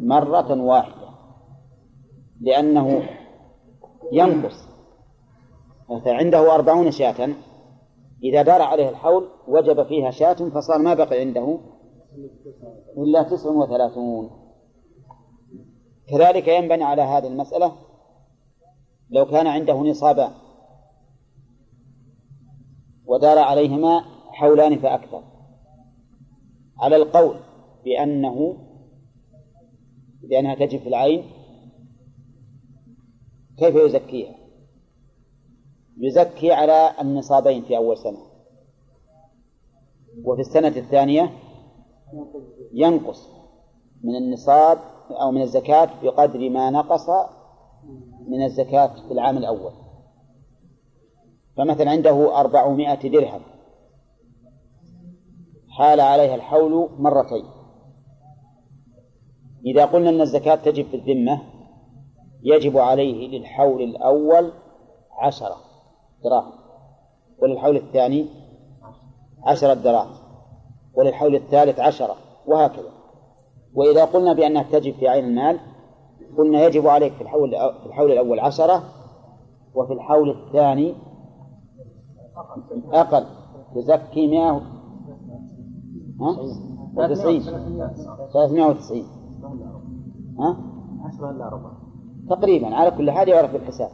A: مرة واحدة لأنه ينقص. فعنده أربعون شاة إذا دار عليه الحول وجب فيها شاة فصار ما بقي عنده إلا تسع وثلاثون كذلك ينبني على هذه المسألة لو كان عنده نصابان ودار عليهما حولان فأكثر على القول بأنه بأنها تجب في العين كيف يزكيها؟ يزكي على النصابين في أول سنة. وفي السنة الثانية ينقص من النصاب أو من الزكاة بقدر ما نقص من الزكاة في العام الأول. فمثلا عنده أربعمائة درهم. حال عليها الحول مرتين. إذا قلنا أن الزكاة تجب في الذمة يجب عليه للحول الأول عشرة. دراهم وللحول الثاني عشرة دراهم وللحول الثالث عشرة وهكذا. وإذا قلنا بأنها تجب في عين المال قلنا يجب عليك في الحول في الحول الأول عشرة وفي الحول الثاني أقل تزكي مئة ها؟ وتسعين. ثلاثمائة وتسعين. ها؟
F: عشرة إلا ربع.
A: تقريبا على كل حال يعرف بالحساب.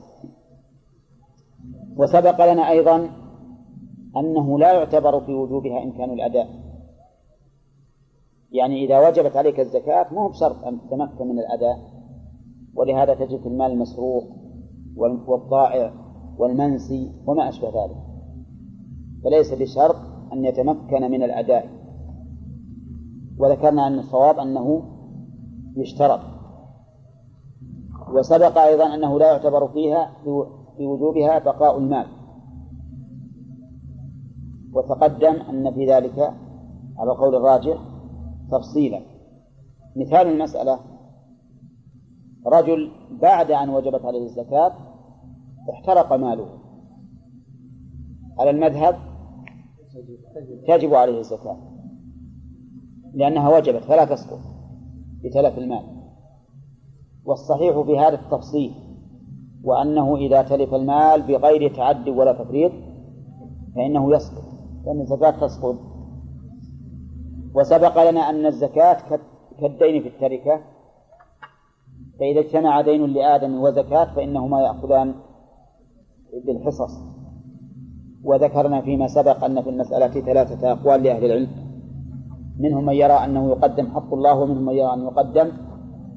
A: وسبق لنا أيضا أنه لا يعتبر في وجوبها إمكان الأداء. يعني إذا وجبت عليك الزكاة ما هو بشرط أن تتمكن من الأداء. ولهذا تجد في المال المسروق والضائع والمنسي وما أشبه ذلك. فليس بشرط أن يتمكن من الأداء. وذكرنا أن الصواب أنه يشترط. وسبق أيضا أنه لا يعتبر فيها في وجوبها بقاء المال. وتقدم أن في ذلك على قول الراجح تفصيلا. مثال المسألة رجل بعد أن وجبت عليه الزكاة احترق ماله. على المذهب تجب عليه الزكاة لأنها وجبت فلا تسقط بتلف المال. والصحيح في هذا التفصيل وأنه إذا تلف المال بغير تعد ولا تفريط فإنه يسقط لأن الزكاة تسقط. وسبق لنا أن الزكاة كالدين في التركة. فإذا اجتمع دين لآدم وزكاة فإنهما يأخذان بالحصص. وذكرنا فيما سبق أن في المسألة ثلاثة أقوال لأهل العلم. منهم من يرى أنه يقدم حق الله ومنهم من يرى أن يقدم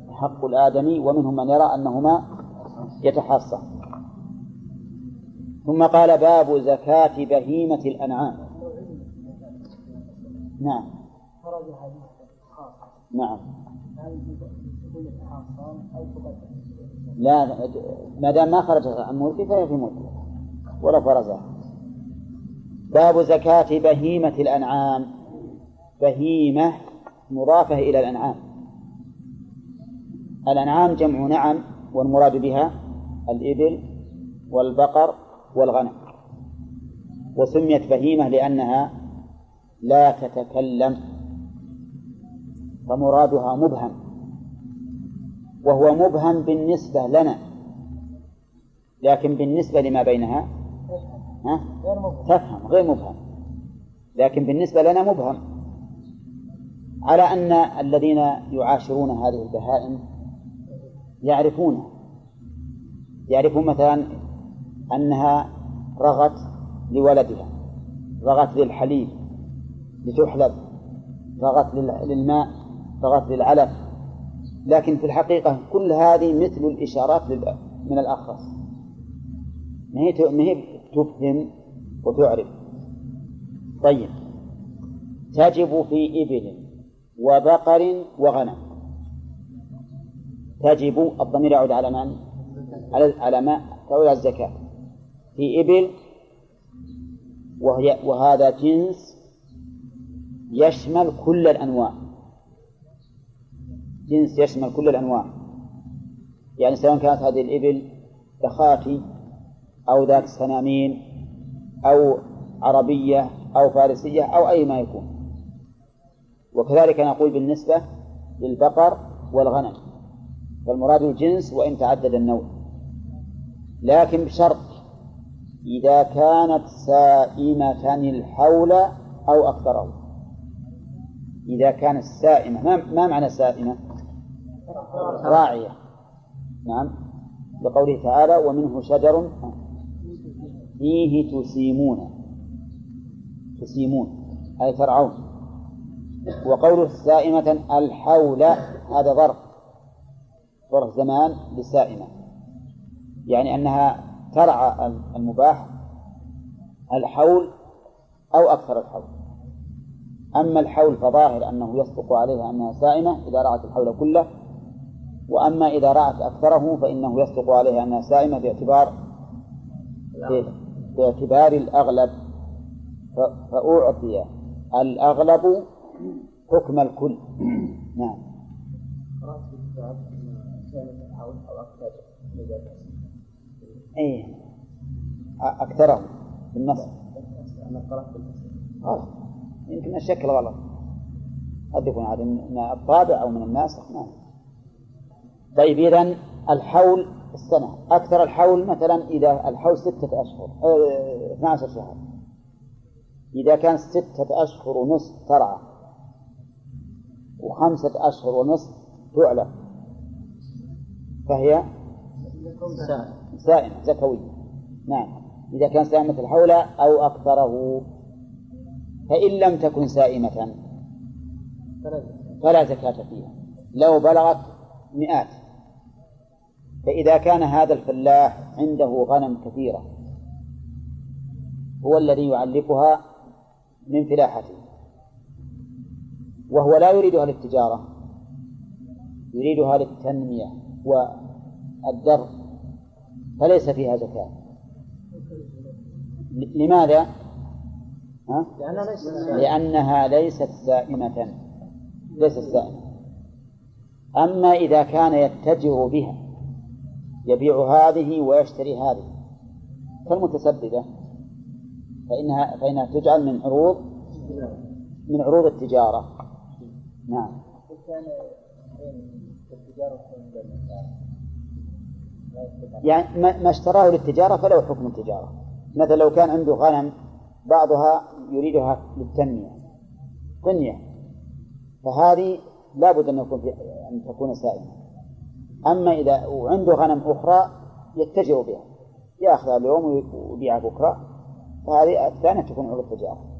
A: حق الآدمي ومنهم من يرى أنهما يتحاصان ثم قال باب زكاة بهيمة الأنعام. نعم. نعم. لا ما دام ما خرج عن ملكه فهي في ملكه ولا فرزها باب زكاة بهيمة الأنعام. بهيمة مضافة إلى الأنعام. الأنعام جمع نعم والمراد بها الإبل والبقر والغنم. وسميت بهيمة لأنها لا تتكلم فمرادها مبهم وهو مبهم بالنسبة لنا لكن بالنسبة لما بينها ها؟ تفهم غير مبهم. لكن بالنسبة لنا مبهم. على أن الذين يعاشرون هذه البهائم يعرفونها يعرفون مثلا أنها رغت لولدها رغت للحليب لتحلب رغت للماء رغت للعلف. لكن في الحقيقة كل هذه مثل الإشارات من الأخرس ما هي ما هي تفهم وتعرف. طيب. تجب في إبل وبقر وغنم. تجب الضمير يعود على من؟ على على ما تعود على الزكاة. في إبل وهي وهذا جنس يشمل كل الأنواع. جنس يشمل كل الأنواع. يعني سواء كانت هذه الإبل دخاتي أو ذات سنامين أو عربية أو فارسية أو أي ما يكون. وكذلك نقول بالنسبة للبقر والغنم. فالمراد الجنس وإن تعدد النوع. لكن بشرط إذا كانت سائمة الحول أو أكثره. إذا كانت سائمة ما, ما معنى سائمة؟ راعية. نعم. لقوله تعالى ومنه شجر فيه تسيمون. تسيمون. أي ترعون وقوله سائمة الحول هذا ظرف. ظرف زمان للسائمة يعني أنها ترعى المباح الحول أو أكثر الحول. أما الحول فظاهر أنه يصدق عليها أنها سائمة إذا رعت الحول كله وأما إذا رعت أكثره فإنه يصدق عليها أنها سائمة باعتبار باعتبار الأغلب. فأعطي الأغلب حكم الكل. نعم. أي أكثره في النص. أنا قرأت غلط. يمكن الشكل غلط. قد يكون هذا من الطابع أو من الناسخ نعم طيب إذا الحول السنة. أكثر الحول مثلا إذا الحول ستة أشهر أه 12 شهر. إذا كان ستة أشهر ونصف ترعى وخمسة أشهر ونصف تعلى فهي سائمة زكوية نعم. إذا كان سائمة الحول أو أكثره. فإن لم تكن سائمة فلا زكاة فيها. لو بلغت مئات. فإذا كان هذا الفلاح عنده غنم كثيرة هو الذي يعلفها من فلاحته. وهو لا يريدها للتجارة يريدها للتنمية والدر فليس فيها زكاة لماذا؟ ها؟ لأنها ليست سائمة ليست سائمة أما إذا كان يتجر بها يبيع هذه ويشتري هذه كالمتسببة فإنها فإنها تجعل من عروض من عروض التجارة. نعم. يعني ما اشتراه للتجارة فله حكم التجارة. مثلا لو كان عنده غنم بعضها يريدها للتنمية. تنمية. فهذه لابد أن يكون أن تكون سائمة أما إذا وعنده غنم أخرى يتجر بها. يأخذها اليوم ويبيعها بكرة فهذه الثانية تكون عروض التجارة.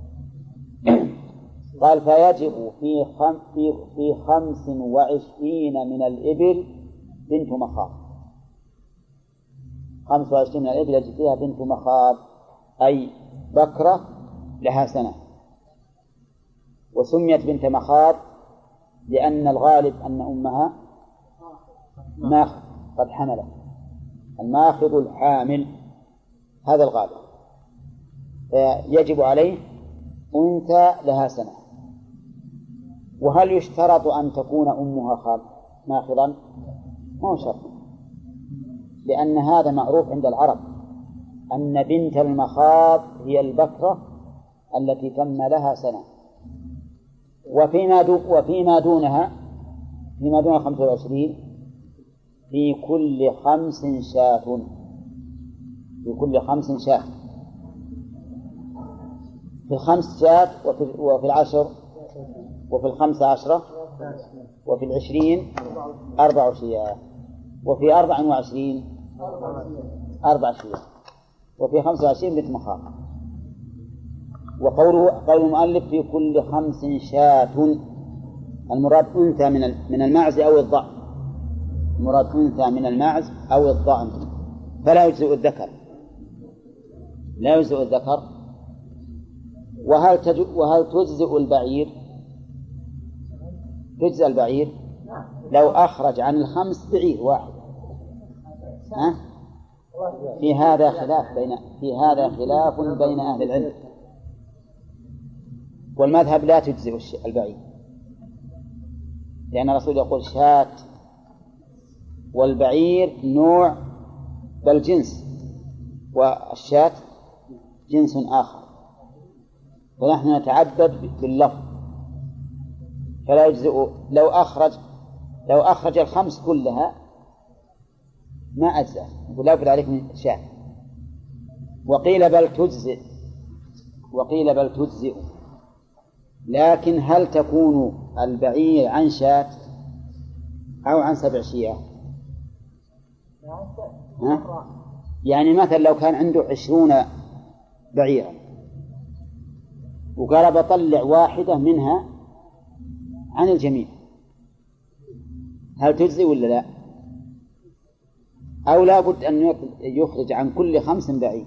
A: قال فيجب في خم في في خمس وعشرين من الإبل بنت مخاض. خمس وعشرين من الإبل يجب فيها بنت مخاض أي بكرة لها سنة. وسميت بنت مخاض لأن الغالب أن أمها ماخذ قد حملت الماخذ الحامل هذا الغالب. فيجب عليه أنثى لها سنة. وهل يشترط أن تكون أمها ماخضا؟ ما هو شرط. لأن هذا معروف عند العرب. أن بنت المخاض هي البكرة التي تم لها سنة. وفيما وفيما دونها فيما دون خمسة وعشرين في كل خمس شاة. في كل خمس شاة. في الخمس شاة وفي, وفي العشر وفي الخمس عشرة وفي العشرين أربع شياة. وفي أربع وعشرين أربع شياه وفي خمسة وعشرين بنت مخاض وقوله قول المؤلف في كل خمس شاة المراد أنثى من من المعز أو الضأن. المراد أنثى من المعز أو الضأن. فلا يجزئ الذكر. لا يجزئ الذكر. وهل. وهل تجزئ البعير؟ تجزى البعير؟ لو أخرج عن الخمس بعير واحد. ها؟ في هذا خلاف بين في هذا خلاف بين أهل العلم. والمذهب لا تجزئ البعير لأن الرسول يقول شاة والبعير نوع بل جنس. والشاة جنس آخر. فنحن نتعبد باللفظ. فلا يجزئ لو أخرج لو أخرج الخمس كلها ما أجزأ ولا بد عليك من شاة وقيل بل تجزئ. وقيل بل تجزئ. لكن هل تكون البعير عن شاة أو عن سبع شياه؟ ها؟ يعني مثلا لو كان عنده عشرون بعيرا وقال بطلع واحدة منها عن الجميع هل تجزي ولا لا؟ أو لا بد أن يخرج عن كل خمس بعير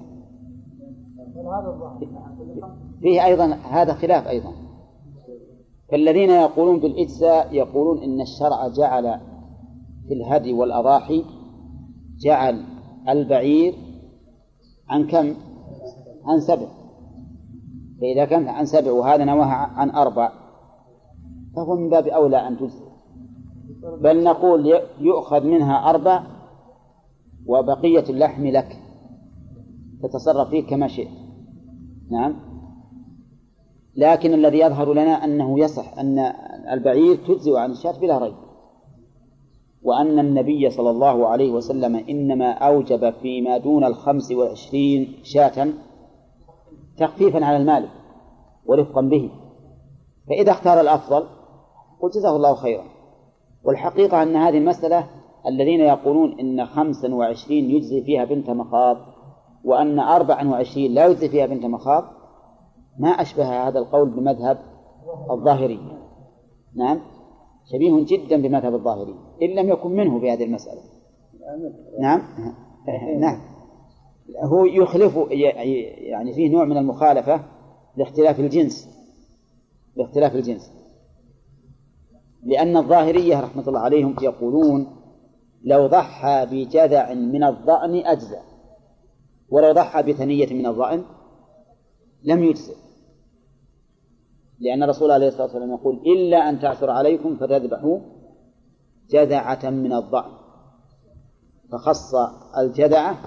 A: فيه أيضا هذا خلاف أيضا. فالذين يقولون بالإجزاء يقولون إن الشرع جعل في الهدي والأضاحي جعل البعير عن كم؟ عن سبع. فإذا كان عن سبع وهذا نواها عن أربع فهو من باب أولى أن تجزي بل نقول يؤخذ منها أربع وبقية اللحم لك. تتصرف فيه كما شئت. نعم. لكن الذي يظهر لنا أنه يصح أن البعير تجزئ عن الشاة بلا ريب. وأن النبي صلى الله عليه وسلم إنما أوجب فيما دون الخمس والعشرين شاة تخفيفا على المالك ورفقا به. فإذا اختار الأفضل قلت جزاه الله خيرا. والحقيقة أن هذه المسألة الذين يقولون إن خمسا وعشرين يجزي فيها بنت مخاض وأن أربعا وعشرين لا يجزي فيها بنت مخاض ما أشبه هذا القول بمذهب الظاهري. نعم؟ شبيه جدا بمذهب الظاهري إن لم يكن منه في هذه المسألة. نعم؟ نعم. هو يخلف يعني فيه نوع من المخالفة لاختلاف الجنس لاختلاف الجنس. لأن الظاهرية رحمة الله عليهم يقولون لو ضحى بجذع من الضأن أجزى ولو ضحى بثنية من الضأن لم يجزئ. لأن الرسول عليه الصلاة والسلام يقول إلا أن تعثر عليكم فتذبحوا جذعة من الضأن فخص الجذعة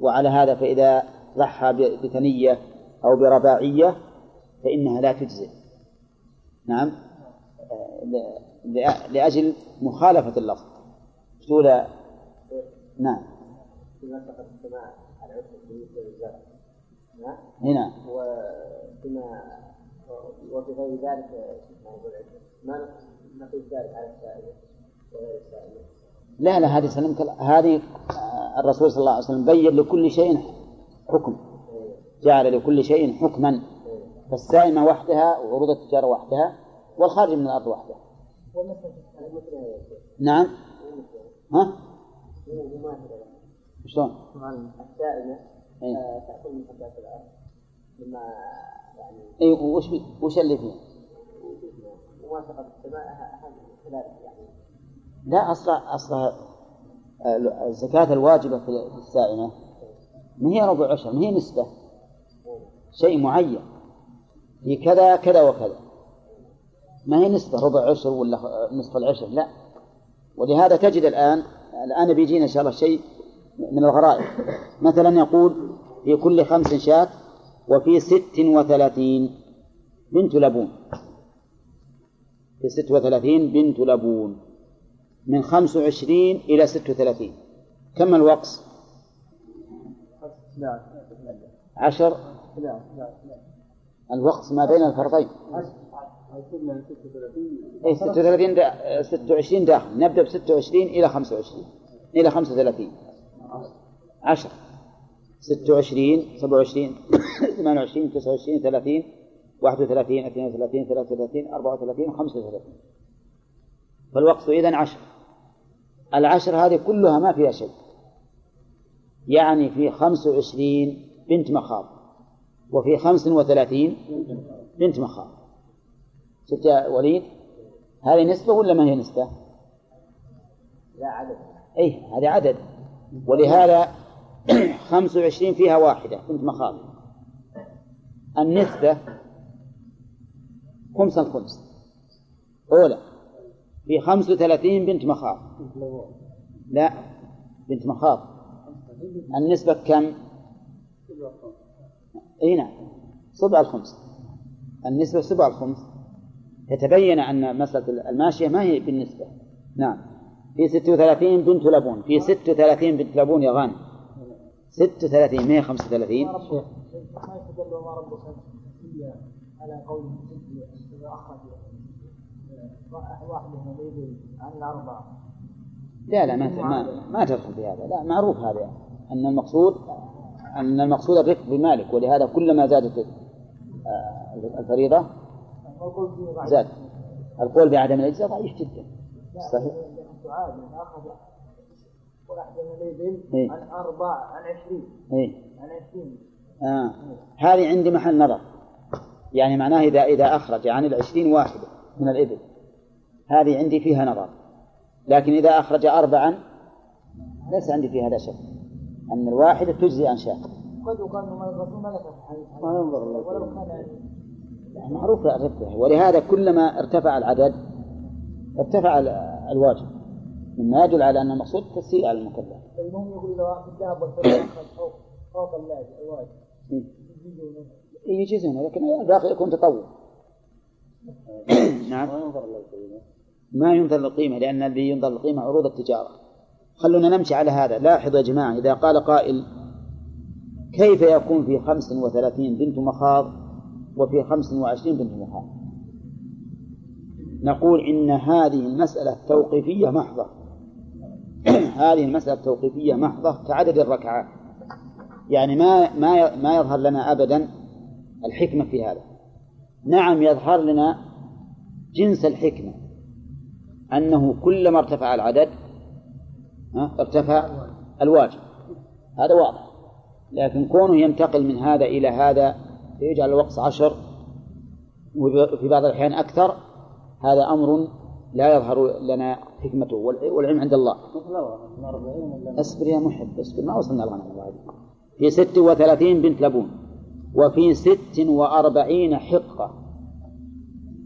A: وعلى هذا فإذا ضحى بثنية أو برباعية فإنها لا تجزئ. نعم. لأجل مخالفة اللفظ. تقول نعم. هنا.
B: وبما وفي غير ذلك ما نقيس ذلك على السائل وغير السائل؟
A: لا لا هذه سلمك هذه الرسول صلى الله عليه وسلم بين لكل شيء حكم. جعل لكل شيء حكما. فالسائمة وحدها وعروض التجارة وحدها والخارج من الأرض وحدها. نعم. ها؟ شلون؟
B: السائمة تأكل من حبات الأرض. لما يعني
A: اي وش وش اللي فيه؟
B: موافقة السماء يعني
A: لا أصلا أصلا الزكاة الواجبة في السائمة ما هي ربع عشر؟ ما هي نسبة؟ شيء معين. في كذا كذا وكذا. ما هي نسبة؟ ربع عشر ولا نصف العشر؟ لا. ولهذا تجد الآن الآن بيجينا إن شاء الله شيء من الغرائب. مثلا يقول في كل خمس شاة وفي ست وثلاثين بنت لبون. في ست وثلاثين بنت لبون. من خمس وعشرين إلى ست وثلاثين. كم الوقص؟ عشر؟ الوقت ما بين الفرضين. اي 36 دا 26 داخل. نبدأ ب 26 إلى 25 إلى 35 10 26 27 28 29 30 31 32 33 34 35 فالوقت إذن عشر. العشر هذه كلها ما فيها شيء. يعني في خمس وعشرين بنت مخاض. وفي خمس وثلاثين بنت مخاض. شفت يا وليد؟ هذه نسبة ولا ما هي نسبة؟
B: لا عدد.
A: أي هذه عدد. ولهذا خمس وعشرين فيها واحدة بنت مخاض النسبة خمس الخمس. أولى. في خمس وثلاثين بنت مخاض لا بنت مخاض النسبة كم؟ اي نعم. سبع الخمس. النسبة سبع الخمس. يتبين أن مسألة الماشية ما هي بالنسبة. نعم. في ست وثلاثين بنت لبون. في ست وثلاثين بنت لبون يا غانم. ست وثلاثين ما هي خمسة
C: على قوله إذا أخرج واحد من الإبل عن الأربعة.
A: لا لا ما ما, ما تدخل في هذا. لا معروف هذا. أن المقصود أن المقصود الرفق بمالك ولهذا كلما زادت آه، الفريضة زاد. القول بعدم الإجزاء ضعيف جدا. صحيح. إيه.
C: عن أربعة عن عشرين
A: إيه؟
C: عن عشرين
A: آه. هذه عندي محل نظر. يعني معناه إذا إذا أخرج عن العشرين واحدة من الإبل هذه عندي فيها نظر. لكن إذا أخرج أربعا ليس عندي في هذا شك. أن الواحدة تجزي عن شاة
C: قد يقال أن الرسول ما ذكر. الحديث
A: ما ينظر الله
C: ولو كان يعني
A: معروف الرتبة ولهذا كلما ارتفع العدد ارتفع ال- الواجب. مما يدل على أن المقصود تسهيل على المكلف.
C: المهم يقول أخذ الذهب والفضة فوق فوق الواجب.
A: يجيزون لكن الباقي يكون تطوع. نعم. ما ينظر للقيمة لأن الذي ينظر للقيمة عروض التجارة. خلونا نمشي على هذا. لاحظوا يا جماعة إذا قال قائل كيف يكون في خمس وثلاثين بنت مخاض وفي خمس وعشرين بنت مخاض نقول إن هذه المسألة توقيفية محضة. هذه المسألة توقيفية محضة كعدد الركعات. يعني ما ما ما يظهر لنا أبدا الحكمة في هذا. نعم يظهر لنا جنس الحكمة. أنه كلما ارتفع العدد ارتفع الواجب. هذا واضح. لكن كونه ينتقل من هذا إلى هذا يجعل الوقت عشر وفي بعض الأحيان أكثر هذا أمر لا يظهر لنا حكمته والع- والعلم عند الله. اصبر يا محب اصبر ما وصلنا الغنم في ست وثلاثين بنت لبون وفي ست وأربعين حقة.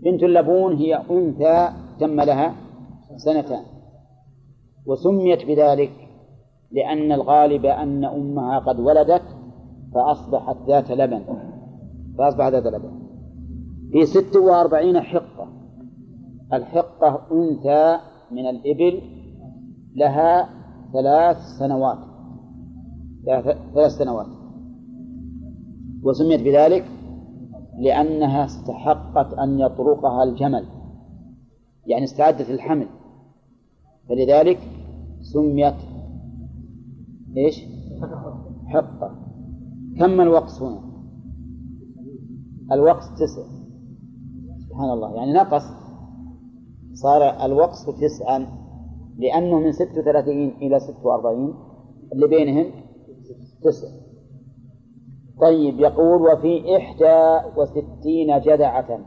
A: بنت اللبون هي أنثى تم لها سنتان. وسميت بذلك لأن الغالب أن أمها قد ولدت فأصبحت ذات لبن. فأصبحت ذات لبن في ست وأربعين حقة. الحقة أنثى من الإبل لها ثلاث سنوات. ثلاث سنوات. وسميت بذلك لأنها استحقت أن يطرقها الجمل. يعني استعدت الحمل فلذلك سميت إيش؟ حقة. كم الوقت هنا؟ الوقت تسع. سبحان الله. يعني نقص. صار الوقت تسعا. لأنه من ست وثلاثين إلى ست وأربعين. اللي بينهم تسع. طيب يقول وفي إحدى وستين جدعة.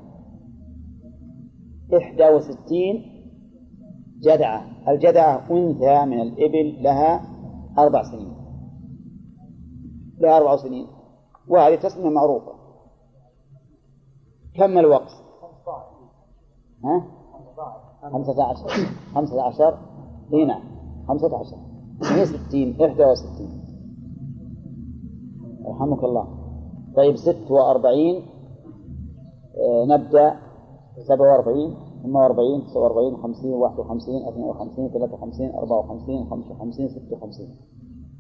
A: إحدى وستين جدعة. الجدعة أنثى من الإبل لها أربع سنين. لها أربع سنين. وهذه تسمية معروفة. كم الوقت؟ ها؟ خمسة عشر. خمسة عشر. إي نعم. خمسة عشر. هي ستين إحدى وستين. رحمك الله. طيب ست وأربعين. آه، نبدأ. سبعة وأربعين ثمانية وأربعين تسعة وأربعين خمسين واحد وخمسين اثنين وخمسين ثلاثة وخمسين أربعة وخمسين خمسة وخمسين ستة وخمسين.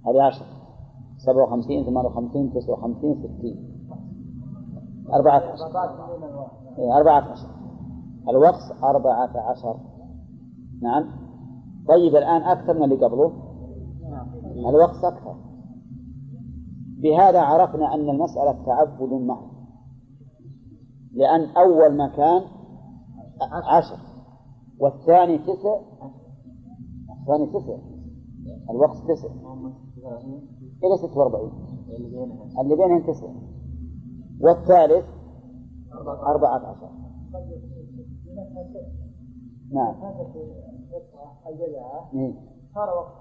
A: هذه عشر سبعة وخمسين ثمانية وخمسين تسعة وخمسين ستين. أربعة عشر. إيه، أربعة عشر. الوقص أربعة عشر. نعم. طيب الآن أكثر من اللي قبله؟ الوقص أكثر. بهذا عرفنا أن المسألة تعبد محض لأن أول مكان عشر. والثاني تسع. الثاني تسع. الوقت تسع. إلى ستة وأربعين. اللي بينهم تسع. والثالث أربعة عشر. نعم. إيه.
C: صار وقت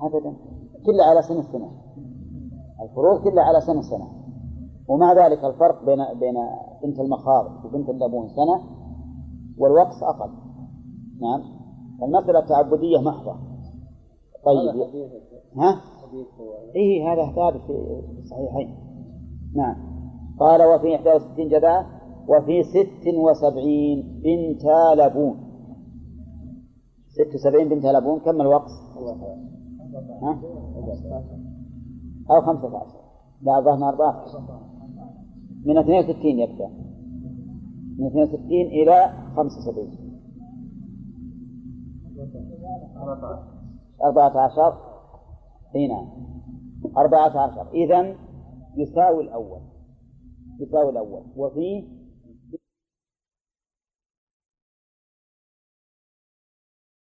A: أبدا. كله على سن السنة الفروض كلها على سن السنة ومع ذلك الفرق بين بين بنت المخاض وبنت اللبون سنة والوقص أقل. نعم. المسألة تعبدية محضة. طيب. ها؟ إيه هذا ثابت في الصحيحين. نعم. قال وفي 61 جدعة وفي 76 بنت لبون. 76 بنت لبون كم الوقت؟ ها؟ أو 15 لا ظهرنا 14 من 62 يبدأ. من 62 إلى 75 14 إي نعم. 14 إذا يساوي الأول. يساوي الأول. وفيه